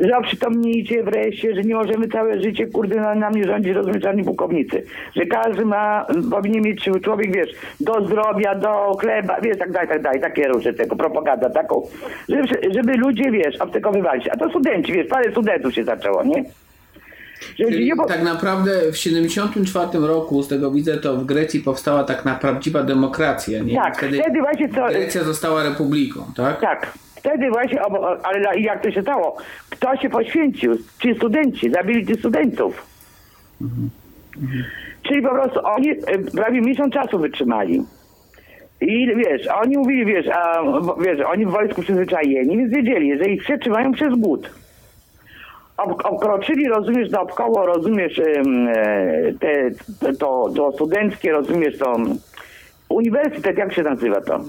Że oprzytomnijcie wreszcie, że nie możemy całe życie, kurde, na nami rządzić, rozumiesz, żadni pułkownicy. Że każdy ma, powinien mieć człowiek, wiesz, do zdrowia, do chleba, wiesz, tak dalej, tak dalej, takie różne tego, propaganda taką, żeby, żeby ludzie, wiesz, obcykowywali się. A to studenci, wiesz, parę studentów się zaczęło, nie? Czyli tak naprawdę w 74 roku, z tego widzę, to w Grecji powstała tak na prawdziwa demokracja, nie? Tak, Wtedy wtedy właśnie co... Grecja została republiką, tak? Tak, wtedy właśnie, ale jak to się stało? Kto się poświęcił? Ci studenci, zabili tych studentów. Czyli po prostu oni e, prawie miesiąc czasu wytrzymali. I wiesz, oni mówili, wiesz, a, wiesz, oni w wojsku przyzwyczajeni, więc wiedzieli, że ich przetrzymają przez głód. Ob, obkroczyli, rozumiesz, naokoło, rozumiesz, e, te, te, to, to studenckie, rozumiesz, to uniwersytet, jak się nazywa to?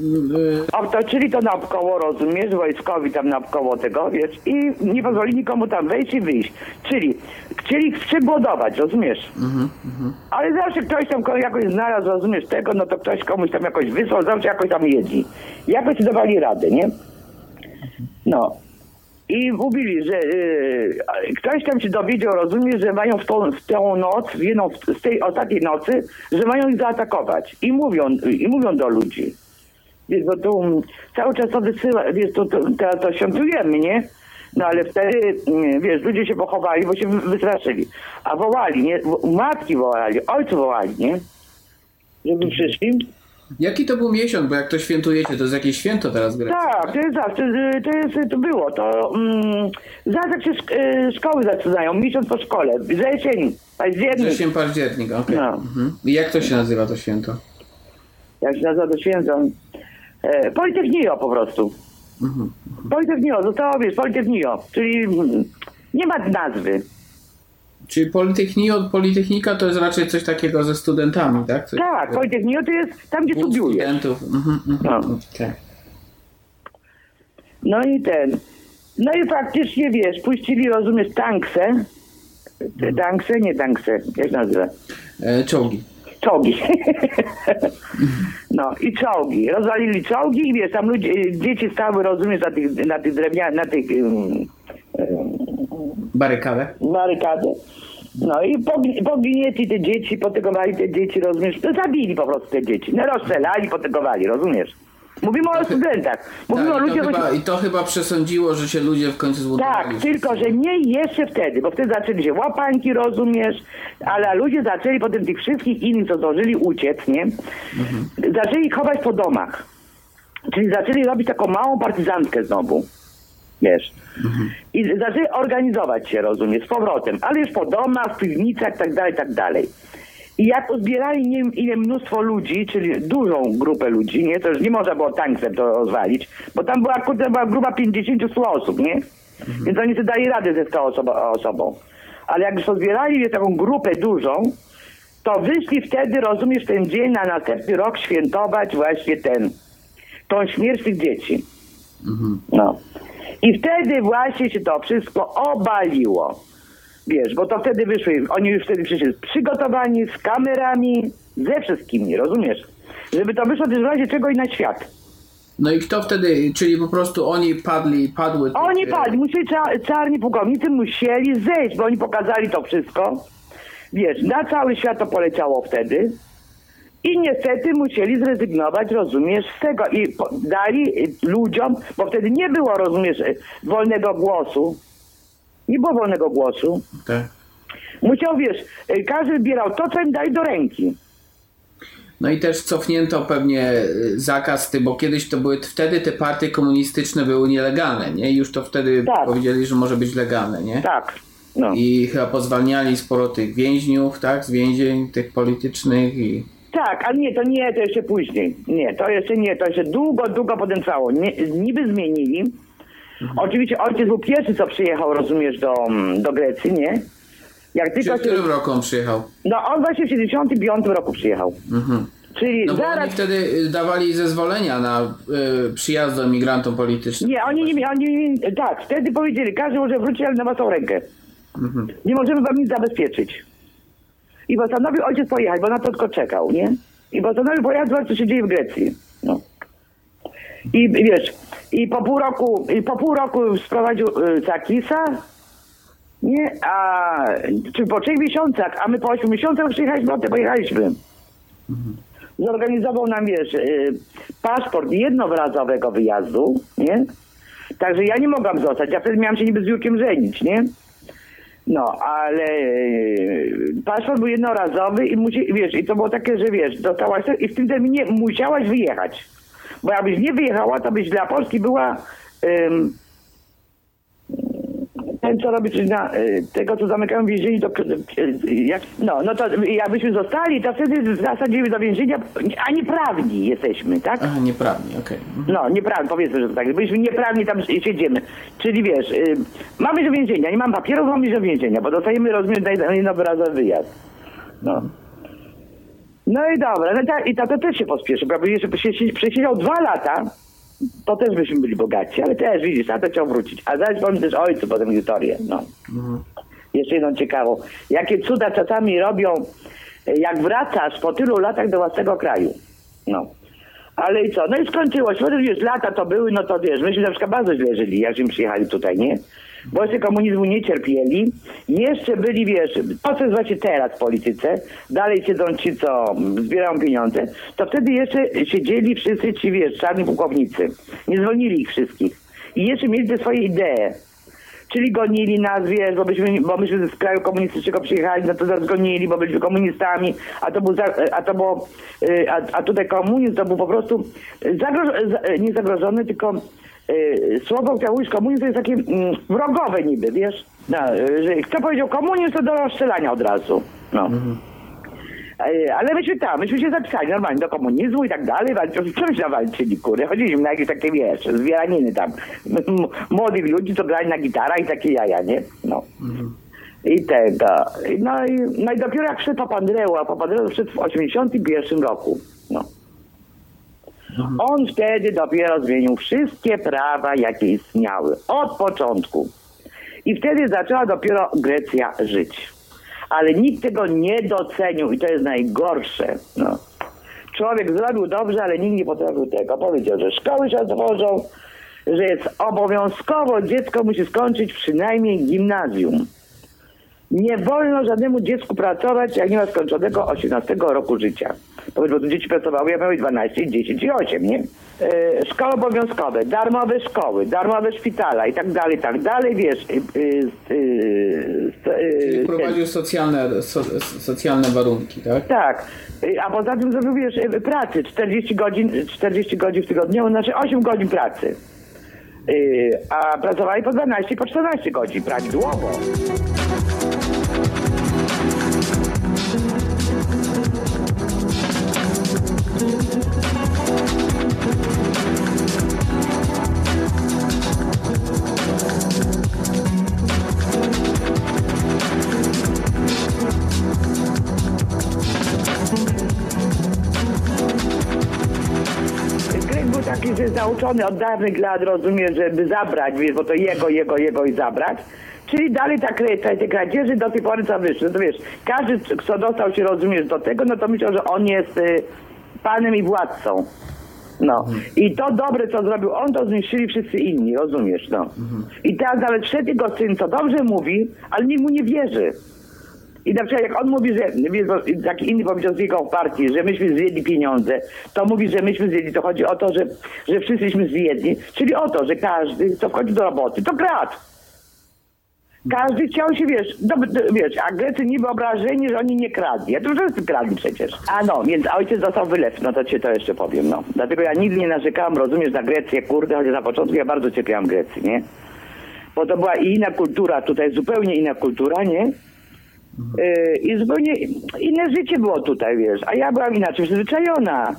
Obtoczyli to naokoło, rozumiesz, wojskowi tam naokoło tego, wiesz, i nie pozwolili nikomu tam wejść i wyjść. Czyli chcieli ich przegłodować, rozumiesz? Ale zawsze ktoś tam ko- jakoś znalazł, rozumiesz, tego, no to ktoś komuś tam jakoś wysłał, zawsze jakoś tam jedli. Jakoś dawali radę, nie? No. I mówili, że y, ktoś tam się dowiedział, rozumiesz, że mają w tą, w tą noc, w jedną z tej ostatniej nocy, że mają ich zaatakować. I mówią, i mówią do ludzi. Wiesz, bo tu cały czas to wysyła, wiesz, to, to, teraz to świętujemy, nie? No ale wtedy, mm, wiesz, ludzie się pochowali, bo się wy- wystraszyli. A wołali, nie? Matki wołali, ojcy wołali, nie? Żeby przyszli. Jaki to był miesiąc, bo jak to świętujecie, to jest jakieś święto teraz Grecji? Tak, to jest zawsze, y, to jest, to było, to mm, zaraz jak się y, szkoły zaczynają, miesiąc po szkole, wrzesień, październik, Wrzesień, październik, okej. No. Mhm. I jak to się nazywa to święto? jak się nazywa to święto, e, Politechnio po prostu. Politechnio, zostało, wiesz, Politechnio, czyli mm, nie ma nazwy. Czyli Politechnio, Politechnika to jest raczej coś takiego ze studentami, tak? Coś Tak, Politechnio to jest tam, gdzie Wód studiujesz. studentów. Mhm, mhm. No. Okej. No i ten. No i faktycznie, wiesz, puścili, rozumiesz, tanksę. Tanksę, nie tanksę, jak nazywa? E, Czołgi. Czołgi. No i czołgi. Rozwalili czołgi i wiesz, tam ludzie, dzieci stały, rozumiesz, na tych, na tych drewnianych, na tych um, Barykadę. barykadę. No i pogni- pognieci te dzieci, potygowali te dzieci, rozumiesz? No zabili po prostu te dzieci. No rozstrzelali, potygowali, rozumiesz? Mówimy o studentach. Mówimy o Tak, i, to ludziach... chyba, I to chyba przesądziło, że się ludzie w końcu zbudowali. Tak, tylko że nie jeszcze wtedy, bo wtedy zaczęli się łapanki, rozumiesz, ale ludzie zaczęli potem tych wszystkich innych, co zdążyli uciec, nie? Zaczęli ich chować po domach. Czyli zaczęli robić taką małą partyzantkę znowu. Wiesz. I zaczęli organizować się, rozumiesz, z powrotem, ale już po domach, w piwnicach, tak dalej, tak dalej. I jak uzbierali nie wiem ile mnóstwo ludzi, czyli dużą grupę ludzi, nie, to już nie można było tanksem to rozwalić, bo tam była, kurde, była grupa 50-100 osób, nie? Więc oni sobie dali radę ze 100 osob, osobą. Ale jak już pozbierali wie, taką grupę dużą, to wyszli wtedy, rozumiesz, ten dzień na następny rok świętować właśnie ten, tą śmierć tych dzieci. No. I wtedy właśnie się to wszystko obaliło. Wiesz, bo to wtedy wyszły, oni już wtedy przyszli przygotowani, z kamerami, ze wszystkimi, rozumiesz? Żeby to wyszło też w razie czego i na świat. No i kto wtedy, czyli po prostu oni padli, padły... Oni padli, musieli, cza- czarni pułkownicy musieli zejść, bo oni pokazali to wszystko. Wiesz, na cały świat to poleciało wtedy. I niestety musieli zrezygnować, rozumiesz, z tego. I dali ludziom, bo wtedy nie było, rozumiesz, wolnego głosu. Nie było wolnego głosu. Tak. Musiał, wiesz, każdy zbierał to, co im dali do ręki. No i też cofnięto pewnie y, zakaz, ty, bo kiedyś to były, wtedy te partie komunistyczne były nielegalne, nie? I już to wtedy Tak. powiedzieli, że może być legalne, nie? Tak. No. I chyba pozwalniali sporo tych więźniów, tak? Z więzień tych politycznych i... Tak, ale nie, to nie, to jeszcze później. Nie, to jeszcze nie, to jeszcze długo, długo potem trwało. Nie, niby zmienili. Oczywiście ojciec był pierwszy, co przyjechał, rozumiesz, do, do Grecji, nie? Jak Czy tylko w się, którym roku on przyjechał? No on właśnie w 75 roku przyjechał. Czyli No bo oni zaraz... wtedy y, dawali zezwolenia na y, przyjazd do emigrantom politycznym. Nie, oni nie, oni tak, wtedy powiedzieli, każdy może wrócić, ale na własną rękę. Nie możemy wam nic zabezpieczyć. I postanowił ojciec pojechać, bo na to tylko czekał, nie? I postanowił pojechać, zobaczyć, co się dzieje w Grecji. No. I wiesz, i po pół roku, i po pół roku sprowadził y, Zakisa, nie? A, czy po trzech miesiącach, a my po ośmiu miesiącach przyjechaliśmy, potem pojechaliśmy. Zorganizował nam, wiesz, y, paszport jednorazowego wyjazdu, nie? Także ja nie mogłam zostać, ja wtedy miałam się niby z Jurkiem żenić, nie? No, ale y, paszport był jednorazowy i musi, wiesz, i to było takie, że wiesz, dostałaś to i w tym terminie musiałaś wyjechać. Bo jakbyś nie wyjechała, to byś dla Polski była co robi, czyli na, y, tego, co zamykają w więzieniu, to jak, no, no to jakbyśmy zostali, to wtedy zasadzimy do więzienia, a nieprawni jesteśmy, tak? Aha, nieprawnie, okej. Mhm. No, nieprawni, powiedzmy, że to tak. Byliśmy nieprawni tam siedzimy. Czyli wiesz, y, mamy do więzienia, nie mam papierów, mamy do więzienia, bo dostajemy rozmiar na jednorazowy wyjazd. No. No i dobra, no ta, i tato też się pospieszył, bo jeszcze przesiedział dwa lata, to też byśmy byli bogaci, ale też widzisz, tato chciał wrócić. A zaś powiem też ojcu potem historię, no. Jeszcze jedną ciekawą. Jakie cuda czasami robią, jak wracasz po tylu latach do własnego kraju. No. Ale i co? No i skończyło się. Potem wiesz, lata to były, no to wiesz, myśmy na przykład bardzo źle żyli, jak żeśmy przyjechali tutaj, nie? Jeszcze komunizmu nie cierpieli. Jeszcze byli, wiesz, to co jest właśnie teraz w polityce, dalej siedzą ci, co zbierają pieniądze, to wtedy jeszcze siedzieli wszyscy ci, wiesz, czarni pułkownicy. Nie zwolnili ich wszystkich. I jeszcze mieli te swoje idee. Czyli gonili nas, wiesz, bo myśmy, bo myśmy z kraju komunistycznego przyjechali, no to nas gonili, bo byliśmy komunistami, a to był, za, a to było, y, a, a tutaj komunizm to był po prostu zagrożony, nie zagrożony, tylko słowo chciał użyć komunizm to jest takie mm, wrogowe niby, wiesz, no, y, że kto powiedział komunizm, to do rozstrzelania od razu, no. E, Ale myśmy tam, myśmy się zapisali normalnie do komunizmu i tak dalej, walczyli, co myśmy walczyli, kurde, chodziliśmy na jakieś takie, wiesz, zbieraniny tam, młodych ludzi, co grali na gitarach i takie jaja, nie? No. I tego, no i, no i dopiero jak przyszedł Papandreou, a Papandreou przyszedł w 81 roku, no. On wtedy dopiero zmienił wszystkie prawa, jakie istniały, od początku. I wtedy zaczęła dopiero Grecja żyć. Ale nikt tego nie docenił i to jest najgorsze. No. Człowiek zrobił dobrze, ale nikt nie potrafił tego. Powiedział, że szkoły się otworzą, że jest obowiązkowo, dziecko musi skończyć przynajmniej gimnazjum. Nie wolno żadnemu dziecku pracować, jak nie ma skończonego 18 roku życia. Powiedz, bo tu dzieci pracowały, ja miałem 12, 10 i 8, nie? E, szkoły obowiązkowe, darmowe szkoły, darmowe szpitala i tak dalej, i tak dalej, wiesz. Y, y, Czyli wprowadził socjalne, so, socjalne warunki, tak? tak. A poza tym zrobił, wiesz, pracy 40 godzin, 40 godzin w tygodniu, znaczy 8 godzin pracy. A pracowali po 12, po 14 godzin prawidłowo. Że nauczony od dawnych lat, rozumie, żeby zabrać, bo to jego, jego, jego i zabrać. Czyli dalej ta, kre- te, kradzieży do tej pory co wyszły. No wiesz, każdy, kto dostał się, rozumiesz, do tego, no to myślał, że on jest y, panem i władcą. No. I to dobre, co zrobił on, to zniszczyli wszyscy inni, rozumiesz, no. I teraz nawet wszedł jego syn, co dobrze mówi, ale nikt mu nie wierzy. I na przykład jak on mówi, że taki inny powiedział z jego partii, że myśmy zjedli pieniądze, to mówi, że myśmy zjedli, to chodzi o to, że, że wszyscyśmy zjedli, czyli o to, że każdy, co wchodzi do roboty, to kradł. Każdy chciał się, wiesz, do, do, wiesz, a Grecy niby obrażeni, że oni nie kradli. Ja to wszyscy kradli przecież. A no, więc ojciec dostał wylew, no to ci to jeszcze powiem, no. Dlatego ja nigdy nie narzekałam, rozumiesz, na Grecję, kurde, chociaż na początku ja bardzo cierpiałam Grecji, nie? bo to była i inna kultura, tutaj zupełnie inna kultura, nie? Y, I zupełnie inne życie było tutaj, wiesz, a ja byłam inaczej przyzwyczajona.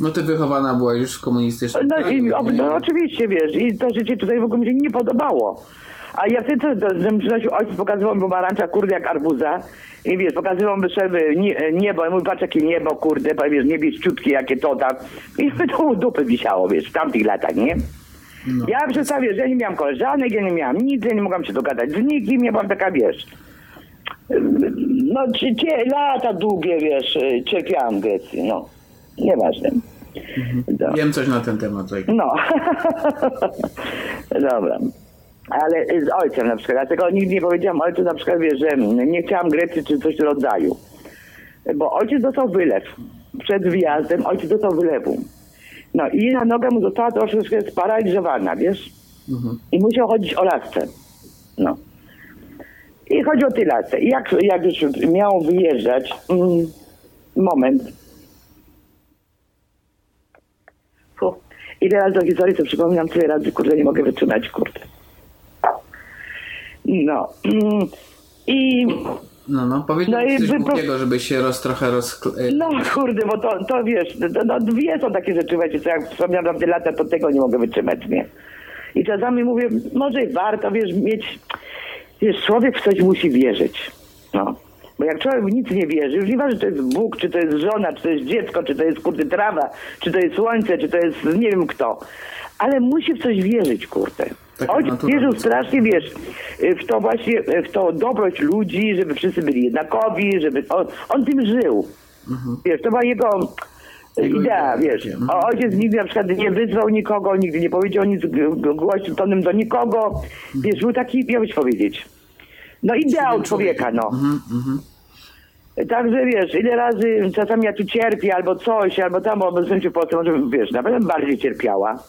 No ty wychowana była już w komunistycznym No, i, o, nie? no oczywiście, wiesz, i to życie tutaj w ogóle mi się nie podobało. A ja wtedy, to, to, że przynosił ojciec, pokazywał mi pomarańcza, kurde, jak arbuza. I wiesz, pokazywał mi sobie nie, niebo, i mówi, patrz jakie niebo, kurde, pa- wiesz, niebieściutkie, jakie to tam. I to u dupy wisiało, wiesz, w tamtych latach, nie? No. Ja przedstawię, że ja nie miałam koleżanek, ja nie miałam nic, ja nie mogłam się dogadać z nikim, ja byłam taka, wiesz, no cie, lata długie, wiesz, cierpiałam w Grecji, no, nieważne. No. Wiem coś na ten temat. tak. No. Dobra. Ale z ojcem na przykład, dlatego nigdy nie powiedziałam ojcu na przykład, wiesz, że nie chciałam Grecji czy coś w rodzaju. Bo ojciec dostał wylew. Przed wyjazdem ojciec dostał wylewu. No i jedna noga mu została troszeczkę sparaliżowana, wiesz? I musiał chodzić o lasce. No. I chodzi o tej lasce. I jak, jak już miał wyjeżdżać, mm, moment, Fu. Ile razy do historii to przypominam, tyle razy, kurde, nie mogę wytrzymać, kurde. No. mm, I No, no, powiedz No coś wy- głupiego, żeby się roz, trochę roz... no kurde, bo to, to wiesz, to, no, dwie są takie rzeczy, wiecie, co jak wspomniałam tamte lata, to tego nie mogę wytrzymać, nie? I czasami mówię, może i warto, wiesz, mieć, wiesz, człowiek w coś musi wierzyć, no. Bo jak człowiek w nic nie wierzy, już nieważne, czy to jest Bóg, czy to jest żona, czy to jest dziecko, czy to jest kurde trawa, czy to jest słońce, czy to jest nie wiem kto, ale musi w coś wierzyć, kurde. Taka Ojciec wierzył strasznie, wiesz, w to właśnie, w to dobroć ludzi, żeby wszyscy byli jednakowi, żeby, on, on tym żył. Wiesz, to była Jego idea, wiesz. mhm. O, ojciec nigdy na przykład nie wyzwał nikogo, nigdy nie powiedział nic głośnym tonem do nikogo. Wiesz, był taki, miałbyś powiedzieć, no ideał człowieka, no. Także wiesz, ile razy czasami ja tu cierpię, albo coś, albo tam, bo obecnie w Polsce może, wiesz, na pewno bardziej cierpiała.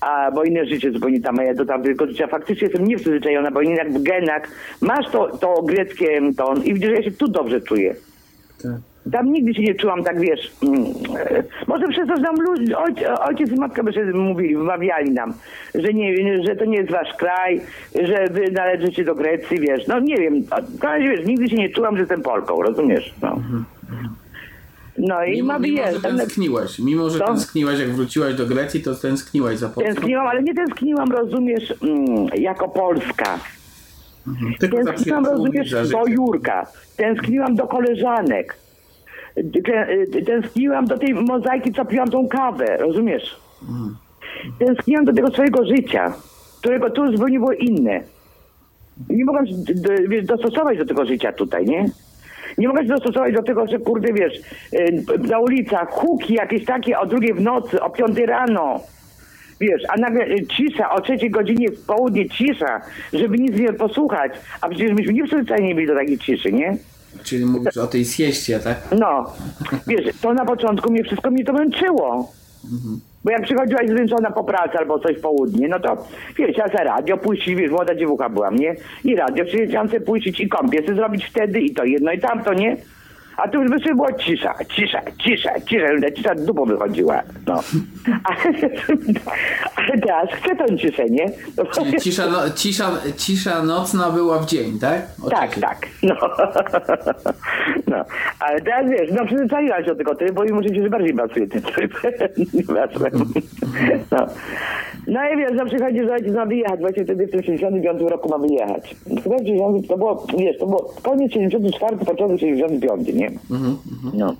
A, bo inne życie zupełnie tam, a ja do tamtego życia faktycznie jestem nieprzyzwyczajona, bo jednak w genach masz to, to greckie ton i widzisz, że ja się tu dobrze czuję. Tak. Tam nigdy się nie czułam tak, wiesz, mm, e, może przez to, że nam ludzi, ojc, ojciec i matka by się mówili, wmawiali nam, że, nie, że to nie jest wasz kraj, że wy należycie do Grecji, wiesz, no nie wiem, razie, wiesz, nigdy się nie czułam, że jestem Polką, rozumiesz, no. No i Mimo, ma mimo, że tęskniłaś, mimo, że Co? tęskniłaś, jak wróciłaś do Grecji, to tęskniłaś za Polską. Tęskniłam, ale nie tęskniłam, rozumiesz, mm, jako Polska. Tylko za Tęskniłam, rozumiesz, do. Jurka. Tęskniłam do koleżanek. Tę- Tęskniłam do tej mozaiki, co piłam tą kawę, rozumiesz? Tęskniłam do tego swojego życia, którego tu zupełnie było inne. Nie mogłam się dostosować do tego życia tutaj, nie? Nie mogę się dostosować do tego, że kurde, wiesz, y, na ulicach huki jakieś takie o drugiej w nocy, o piątej rano. Wiesz, a nagle y, cisza, o trzeciej godzinie w południe cisza, żeby nic nie posłuchać. A przecież myśmy nie przyzwyczajeni byli do takiej ciszy, nie? Czyli mówisz o tej sieście, tak? No, wiesz, to na początku mnie wszystko mnie to męczyło. Bo jak przychodziłaś zmęczona po pracy albo coś w południe, no to wiesz, ja se radio puścić, wiesz, młoda dziewucha byłam, nie? I radio chciałam sobie puścić i kąpię sobie zrobić wtedy i to jedno i tamto, nie? A tu już by była cisza, cisza, cisza, cisza, ta cisza dupą wychodziła, no. Ale, ale teraz chcę tą ciszę, nie? No, cisza, no, cisza, cisza nocna była w dzień, tak? O tak, tak. No. no. Ale teraz wiesz, no przyzwyczaiłam się do tego trybu i muszę się, że bardziej pasuje ten tryb. Nieważne. no. No i wiesz, no przychodzi, że ojciec ma wyjechać, właśnie wtedy w tym 75 roku ma wyjechać. Chyba w 60 to było, wiesz, to było koniec 74, początek 75, nie? No.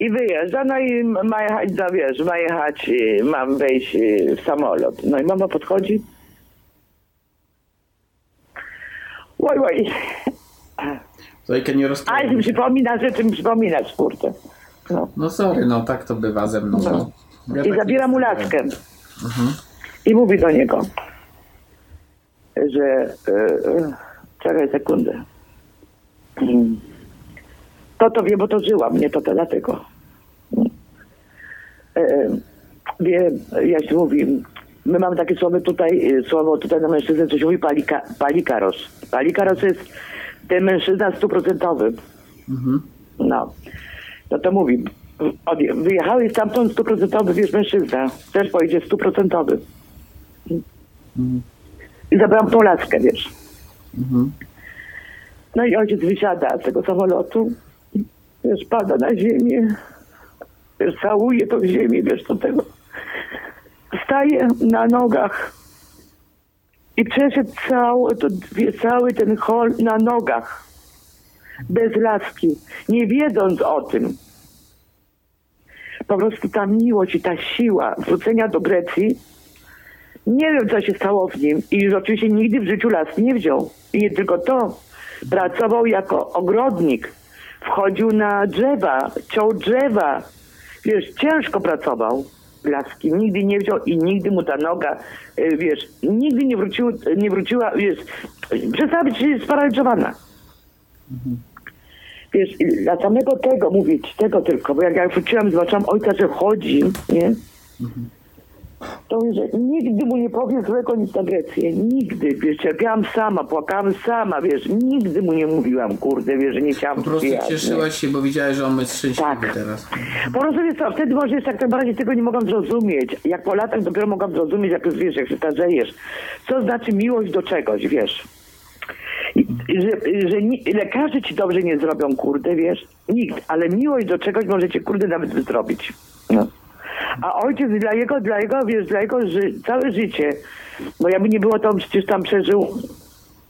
I wyjeżdża, no i ma jechać, no wiesz, ma jechać, y, mam wejść y, w samolot. No i mama podchodzi. Oj, oj. Zojka nie Ale rozkłada. mi przypomina, że mi przypominasz, kurde. No. No sorry, no tak to bywa ze mną. No. Ja I tak zabiera mu jestem. I mówi do niego, że... E, czekaj sekundę. To to wie, bo to żyłam, nie to to dlatego. E, wie, się mówi, my mamy takie słowo tutaj, słowo tutaj na mężczyznę, co się mówi palika, palikaros. Palikaros jest ten mężczyzna stuprocentowy. No. No to mówi, od, wyjechałeś stamtąd stuprocentowy, wiesz, mężczyzna. Też pojedzie stuprocentowy. I zabrałam tą laskę, wiesz. No i ojciec wysiada z tego samolotu, wiesz, pada na ziemię, wiesz, całuje to w ziemię, wiesz, do tego. Staje na nogach i przeszedł cały, to, wie, cały ten hol na nogach, bez laski, nie wiedząc o tym. Po prostu ta miłość i ta siła wrócenia do Grecji, nie wiem, co się stało w nim i już oczywiście nigdy w życiu laski nie wziął. I nie tylko to, pracował jako ogrodnik, wchodził na drzewa, ciął drzewa, wiesz, ciężko pracował laski, nigdy nie wziął i nigdy mu ta noga, y, wiesz, nigdy nie, wrócił, nie wróciła, wiesz, przestała być sparaliżowana. Wiesz, dla samego tego mówić, tego tylko, bo jak ja wróciłam, zobaczyłam ojca, że chodzi, nie? To mówię, że nigdy mu nie powiem złego nic na Grecję. Nigdy, wiesz, cierpiałam sama, płakałam sama, wiesz, nigdy mu nie mówiłam, kurde, wiesz, że nie chciałam Po prostu przyjechać, nie? cieszyłaś się, bo widziałeś, że on jest szczęśliwy Tak. teraz. Po prostu wiesz co, wtedy może jeszcze tak bardziej tego nie mogłam zrozumieć. Jak po latach dopiero mogłam zrozumieć, jak już wiesz, jak się starzejesz. Co znaczy miłość do czegoś, wiesz. Że, że ni, lekarze ci dobrze nie zrobią, kurde, wiesz. Nikt, ale miłość do czegoś możecie, kurde, nawet zrobić. No. A ojciec dla jego, dla jego, wiesz, dla jego ży, całe życie, bo jakby nie było, to on przecież tam przeżył,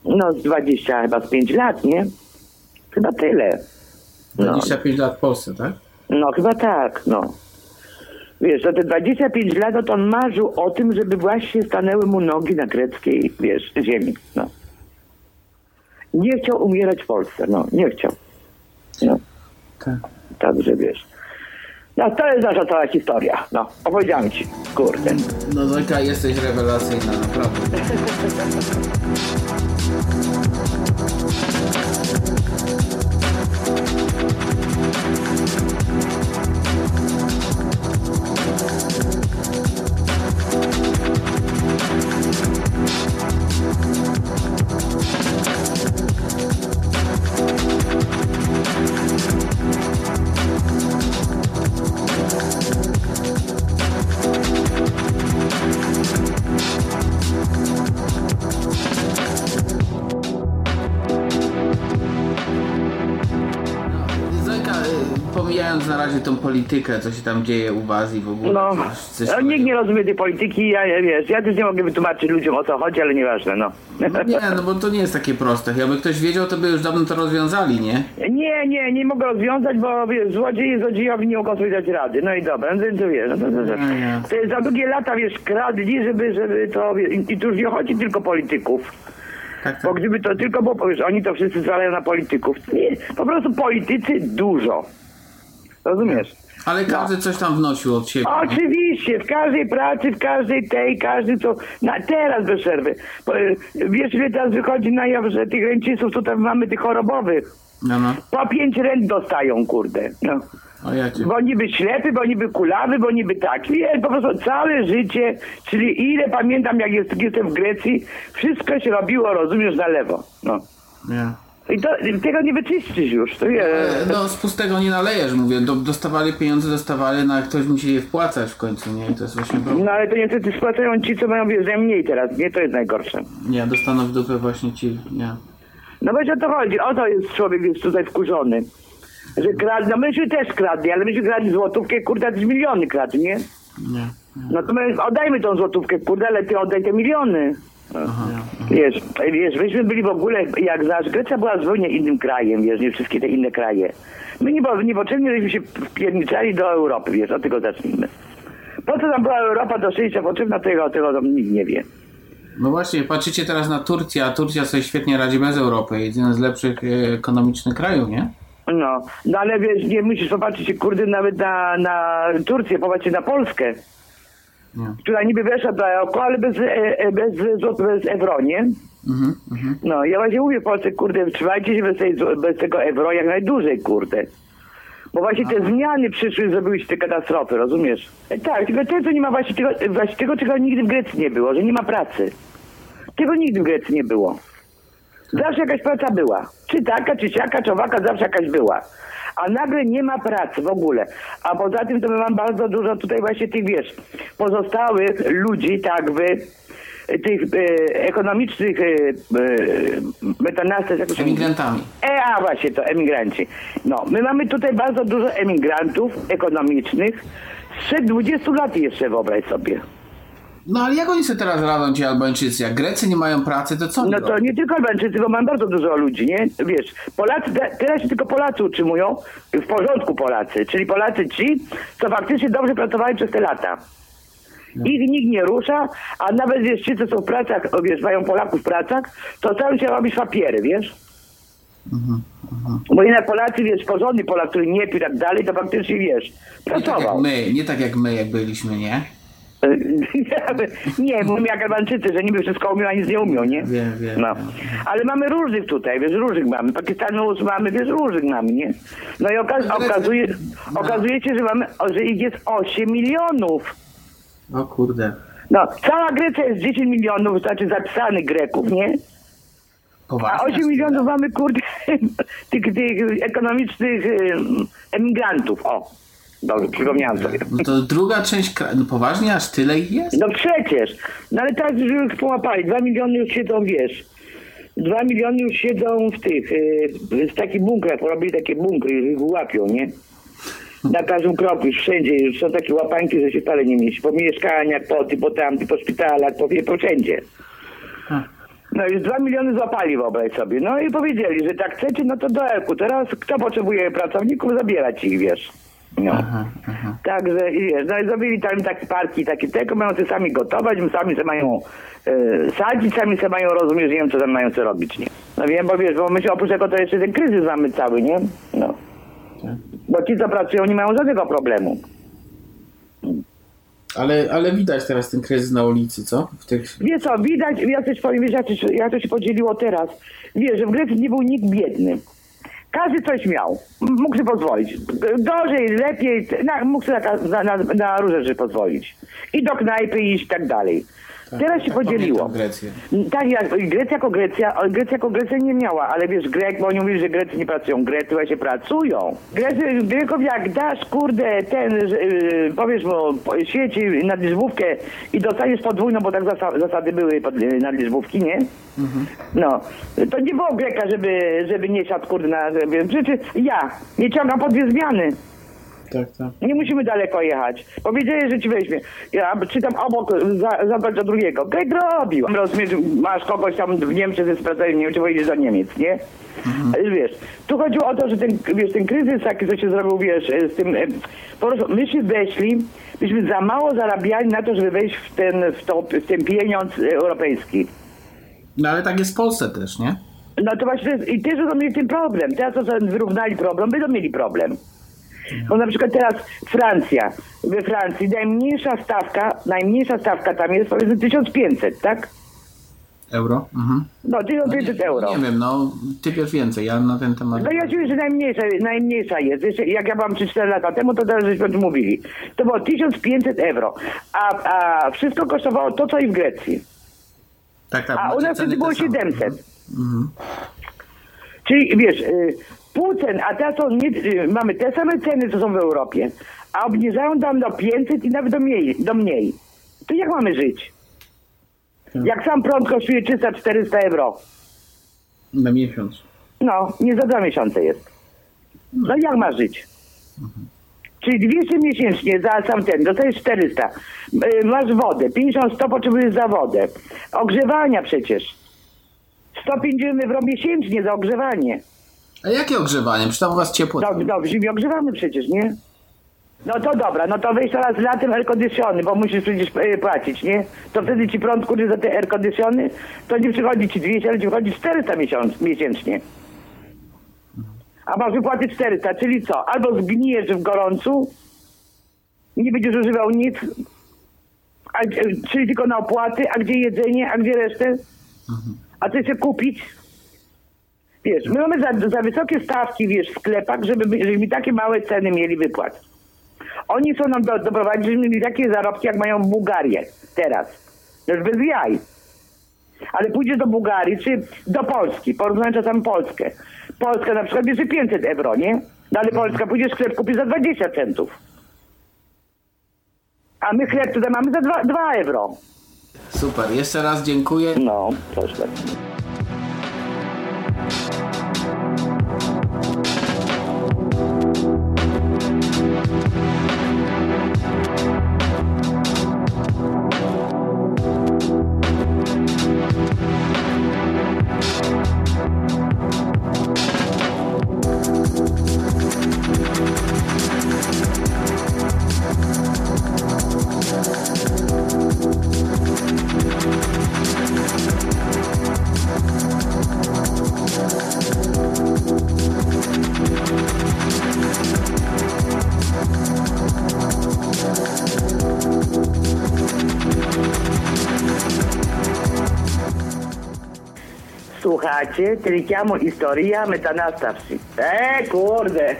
no, z 20, chyba z 5 lat, nie? Chyba tyle. No. 25 lat w Polsce, tak? No chyba tak, no. Wiesz, za te 25 lat no to on marzył o tym, żeby właśnie stanęły mu nogi na greckiej, wiesz, ziemi, no. Nie chciał umierać w Polsce, no, nie chciał. No, Tak. także wiesz. No to jest nasza cała historia, no, opowiedziałem ci, kurde. No Zojka, jesteś rewelacyjna, naprawdę. tą politykę, co się tam dzieje u was i w ogóle. No, coś, coś no nikt nie rozumie tej polityki, ja, ja, wiesz, ja też nie mogę wytłumaczyć ludziom o co chodzi, ale nieważne, no. No nie, no bo to nie jest takie proste. Jakby ktoś wiedział, to by już dawno to rozwiązali, nie? Nie, nie, nie mogę rozwiązać, bo wiesz, złodzieje złodziejowi nie mogą sobie dać rady. No i dobra, no to, wiesz, no to, to, to, No to jest za długie lata, wiesz, kradli, żeby, żeby to, wiesz, i, i tu już nie chodzi tylko polityków. Tak, Bo tak. gdyby to tylko było, bo wiesz, oni to wszyscy zwalają na polityków. Nie, po prostu politycy dużo. Rozumiesz? Ale każdy coś tam wnosił od siebie. Oczywiście, w każdej pracy, w każdej tej, każdy co, na, teraz bez przerwy. E, wiesz, ile teraz wychodzi na jaw, że tych ręcistów tutaj mamy tych chorobowych. No, no. Po pięć rent dostają, kurde. No. O ja cię. Bo niby ślepy, bo niby kulawy, bo niby tak. Nie, po prostu całe życie, czyli ile pamiętam, jak jest, jestem w Grecji, wszystko się robiło, rozumiesz, na lewo. No. Ja. I to, tego nie wyczyścisz już, to wie. E, No z pustego nie nalejesz, mówię. Do, dostawali pieniądze, dostawali, no ale ktoś musi je wpłacać w końcu, nie? I to jest właśnie problem. No ale to niestety spłacają ci, co mają wiesz, mniej teraz, nie? To jest najgorsze. Nie, dostaną w dupę właśnie ci, nie. No wiesz o to chodzi, o to jest człowiek jest tutaj wkurzony. Że kradli, no myśmy też kradli, ale myśmy kradli złotówkę, kurde, też miliony kradli, nie? Nie. No to my oddajmy tą złotówkę, kurde, ale ty oddaj te miliony. Aha. Wiesz, wiesz, myśmy byli w ogóle, jak zaś Grecja była zupełnie innym krajem, wiesz, nie wszystkie te inne kraje. My nie, niepotrzebnie żeśmy się wpierniczali do Europy, wiesz, od tego zacznijmy. Po co tam była Europa do szczęścia potrzebna, tego, tego tam nikt nie wie. No właśnie, patrzycie teraz na Turcję, a Turcja sobie świetnie radzi bez Europy. Jeden z lepszych e, ekonomicznych krajów, nie? No, no ale wiesz, nie musisz popatrzeć, kurde, nawet na, na Turcję, popatrzcie na Polskę. Która niby weszła do EOKO, ale bez, e, e, bez, zł- bez euro, nie? Mhm, mhm. No, ja właśnie mówię Polsce, kurde, trzymajcie się bez, tej, bez tego euro jak najdłużej, kurde. Bo właśnie te zmiany przyszły, zrobiły się te katastrofy, rozumiesz? E, Tak, tylko to, co nie ma właśnie tego, właśnie tego, czego nigdy w Grecji nie było, że nie ma pracy. Tego nigdy w Grecji nie było. Zawsze jakaś praca była. Czy taka, czy siaka, czy owaka, zawsze jakaś była. A nagle nie ma pracy w ogóle. A poza tym to my mam bardzo dużo tutaj właśnie tych, wiesz, pozostałych ludzi, tak wy, tych e, ekonomicznych e, e, metanastów, jak? Emigrantami. E, a właśnie, to emigranci. No, my mamy tutaj bardzo dużo emigrantów ekonomicznych sprzed 20 lat jeszcze, wyobraź sobie. No ale jak oni sobie teraz radzą ci Albańczycy? Jak Grecy nie mają pracy, to co No to nie tylko Albańczycy, bo mam bardzo dużo ludzi, nie? Wiesz, Polacy, te- teraz się tylko Polacy utrzymują, w porządku Polacy, czyli Polacy ci, co faktycznie dobrze pracowali przez te lata. Ich nikt nie rusza, a nawet wiesz, ci, co są w pracach, wiesz, mają Polaków w pracach, to cały się robić papiery, wiesz? Bo jednak Polacy, wiesz, porządny Polak, który nie pił tak dalej, to faktycznie, wiesz, Nie tak jak pracował. my, nie tak jak my, jak byliśmy, nie? nie, mówimy jak Albańczycy, że niby wszystko umią, a nic nie umią, nie? Wiem, wiem, No. Ale mamy różnych tutaj, wiesz, różnych mamy. Pakistanów mamy, wiesz, różnych mamy, nie? No i okaz okazuje, No. okazuje się, że mamy, że ich jest 8 milionów. O kurde. No, cała Grecja jest 10 milionów, znaczy zapisanych Greków, nie? A Poważnie. 8 milionów mamy, kurde, tych, tych ekonomicznych em, emigrantów, o. Dobrze, przypomniałem sobie. No to druga część. No poważnie, aż tyle ich jest? No przecież. No ale teraz już połapali. Dwa miliony już siedzą, wiesz. Dwa miliony już siedzą w tych, yy, w takich bunkrach, porobili takie bunkry, już ich łapią, nie? Na każdym kroku, już wszędzie, już są takie łapańki, że się wcale nie mieści. Po mieszkaniach, po ty, po tamty, po szpitalach, po, po wszędzie. No już dwa miliony złapali, wyobraź sobie. No i powiedzieli, że tak chcecie, no to do Elku. Teraz kto potrzebuje pracowników, zabierać ich, wiesz. No. Aha, aha. Także i wiesz, no i zrobili tam takie parki, takie tego, mają sobie sami gotować, sami sobie mają e, sadzić, sami sobie mają rozumieć, nie wiem co tam mają co robić, nie? No wiem, bo wiesz, bo my się oprócz tego to jeszcze ten kryzys mamy cały, nie? No. Tak. Bo ci co pracują nie mają żadnego problemu. Ale, ale widać teraz ten kryzys na ulicy, co? W tych... Wiesz co, widać, ja coś powiem, wiesz, jak to, się- jak to się podzieliło teraz. Wiesz, że w Grecji nie był nikt biedny. Każdy coś miał. Mógł sobie pozwolić. Gorzej, lepiej, na, mógł sobie na, na, na różne rzeczy pozwolić. I do knajpy iść i tak dalej. Teraz się tak podzieliło. pamiętam Grecję. Tak, jak Grecja jako Grecja, Grecja jako Grecja nie miała, ale wiesz, Grek, bo oni mówili, że Grecy nie pracują. Grecy właśnie pracują. Grecy, Greków jak dasz, kurde, ten, że, yy, powiesz mu, świeci nadliczbówkę i dostaniesz podwójną, bo tak zasa, zasady były pod, yy, nadliczbówki, nie? No, to nie było Greka, żeby, żeby nie siadł, kurde, na, żeby, przecież ja nie ciągam po dwie zmiany. Tak, tak. Nie musimy daleko jechać. Powiedzieli, że ci weźmie. Ja czytam obok, za, do drugiego. Greg robił. Rozumiesz, masz kogoś tam w Niemczech ze sprawdzeniem, nie wiem, czy pojedziesz do Niemiec, nie? Ale Wiesz, tu chodziło o to, że ten, wiesz, ten kryzys taki, co się zrobił, wiesz, z tym, e, po prostu myśmy weszli, myśmy za mało zarabiali na to, żeby wejść w ten, w, to, w ten pieniądz europejski. No ale tak jest w Polsce też, nie? No to właśnie, i też będą mieli ten problem. Teraz sobie wyrównali problem, będą mieli problem. Bo na przykład teraz Francja, we Francji najmniejsza stawka, najmniejsza stawka tam jest powiedzmy 1500, tak? Euro? Mhm. No 1500 euro. Nie wiem, no ty wiesz więcej, ja na ten temat... No ja mówię, że najmniejsza, najmniejsza jest. Jeszcze jak ja byłam 3-4 lata temu, to teraz żeśmy tym mówili. To było 1500 euro. A, a wszystko kosztowało to, co i w Grecji. Tak, tak. A u nas wtedy było te same. 700. Czyli wiesz, y, pół cen, a teraz są nie, mamy te same ceny, co są w Europie, a obniżają tam do 500 i nawet do mniej. Do mniej. To jak mamy żyć? Jak sam prąd kosztuje 300-400 euro. Na miesiąc. No, nie za dwa miesiące jest. No jak ma żyć? Czyli 200 miesięcznie za sam ten, dostajesz 400. Y, Masz wodę, 50-100 potrzebujesz za wodę. Ogrzewania przecież. 150 euro miesięcznie za ogrzewanie. A jakie ogrzewanie? Przecież tam u was ciepło. No w zimie ogrzewamy przecież, nie? No to dobra, no to weź teraz latem air conditiony, bo musisz przecież e, płacić, nie? To wtedy ci prąd kurde za te air conditiony, to nie przychodzi ci 200, ale ci przychodzi 400 miesiąc, miesięcznie. A masz wypłaty 400, czyli co? Albo zgnijesz w gorącu, nie będziesz używał nic, a, czyli tylko na opłaty, a gdzie jedzenie, a gdzie resztę? A co się kupić? Wiesz, my mamy za, za wysokie stawki, wiesz, w sklepach, żeby, żeby mi takie małe ceny mieli wypłat. Oni chcą nam do, doprowadzić, żeby mieli takie zarobki, jak mają Bułgarię teraz. To już bez jaj. Ale pójdziesz do Bułgarii, czy do Polski, porównaj czasami Polskę. Polska na przykład bierze 500 euro, nie? No ale Polska pójdziesz w sklep kupisz za 20 centów. A my chleb tutaj mamy za 2, 2 euro. Super, jeszcze raz dziękuję. No, proszę bardzo. Χάτσε, τη δικιά μου ιστορία μετανάστευση. Ε, κούρδε.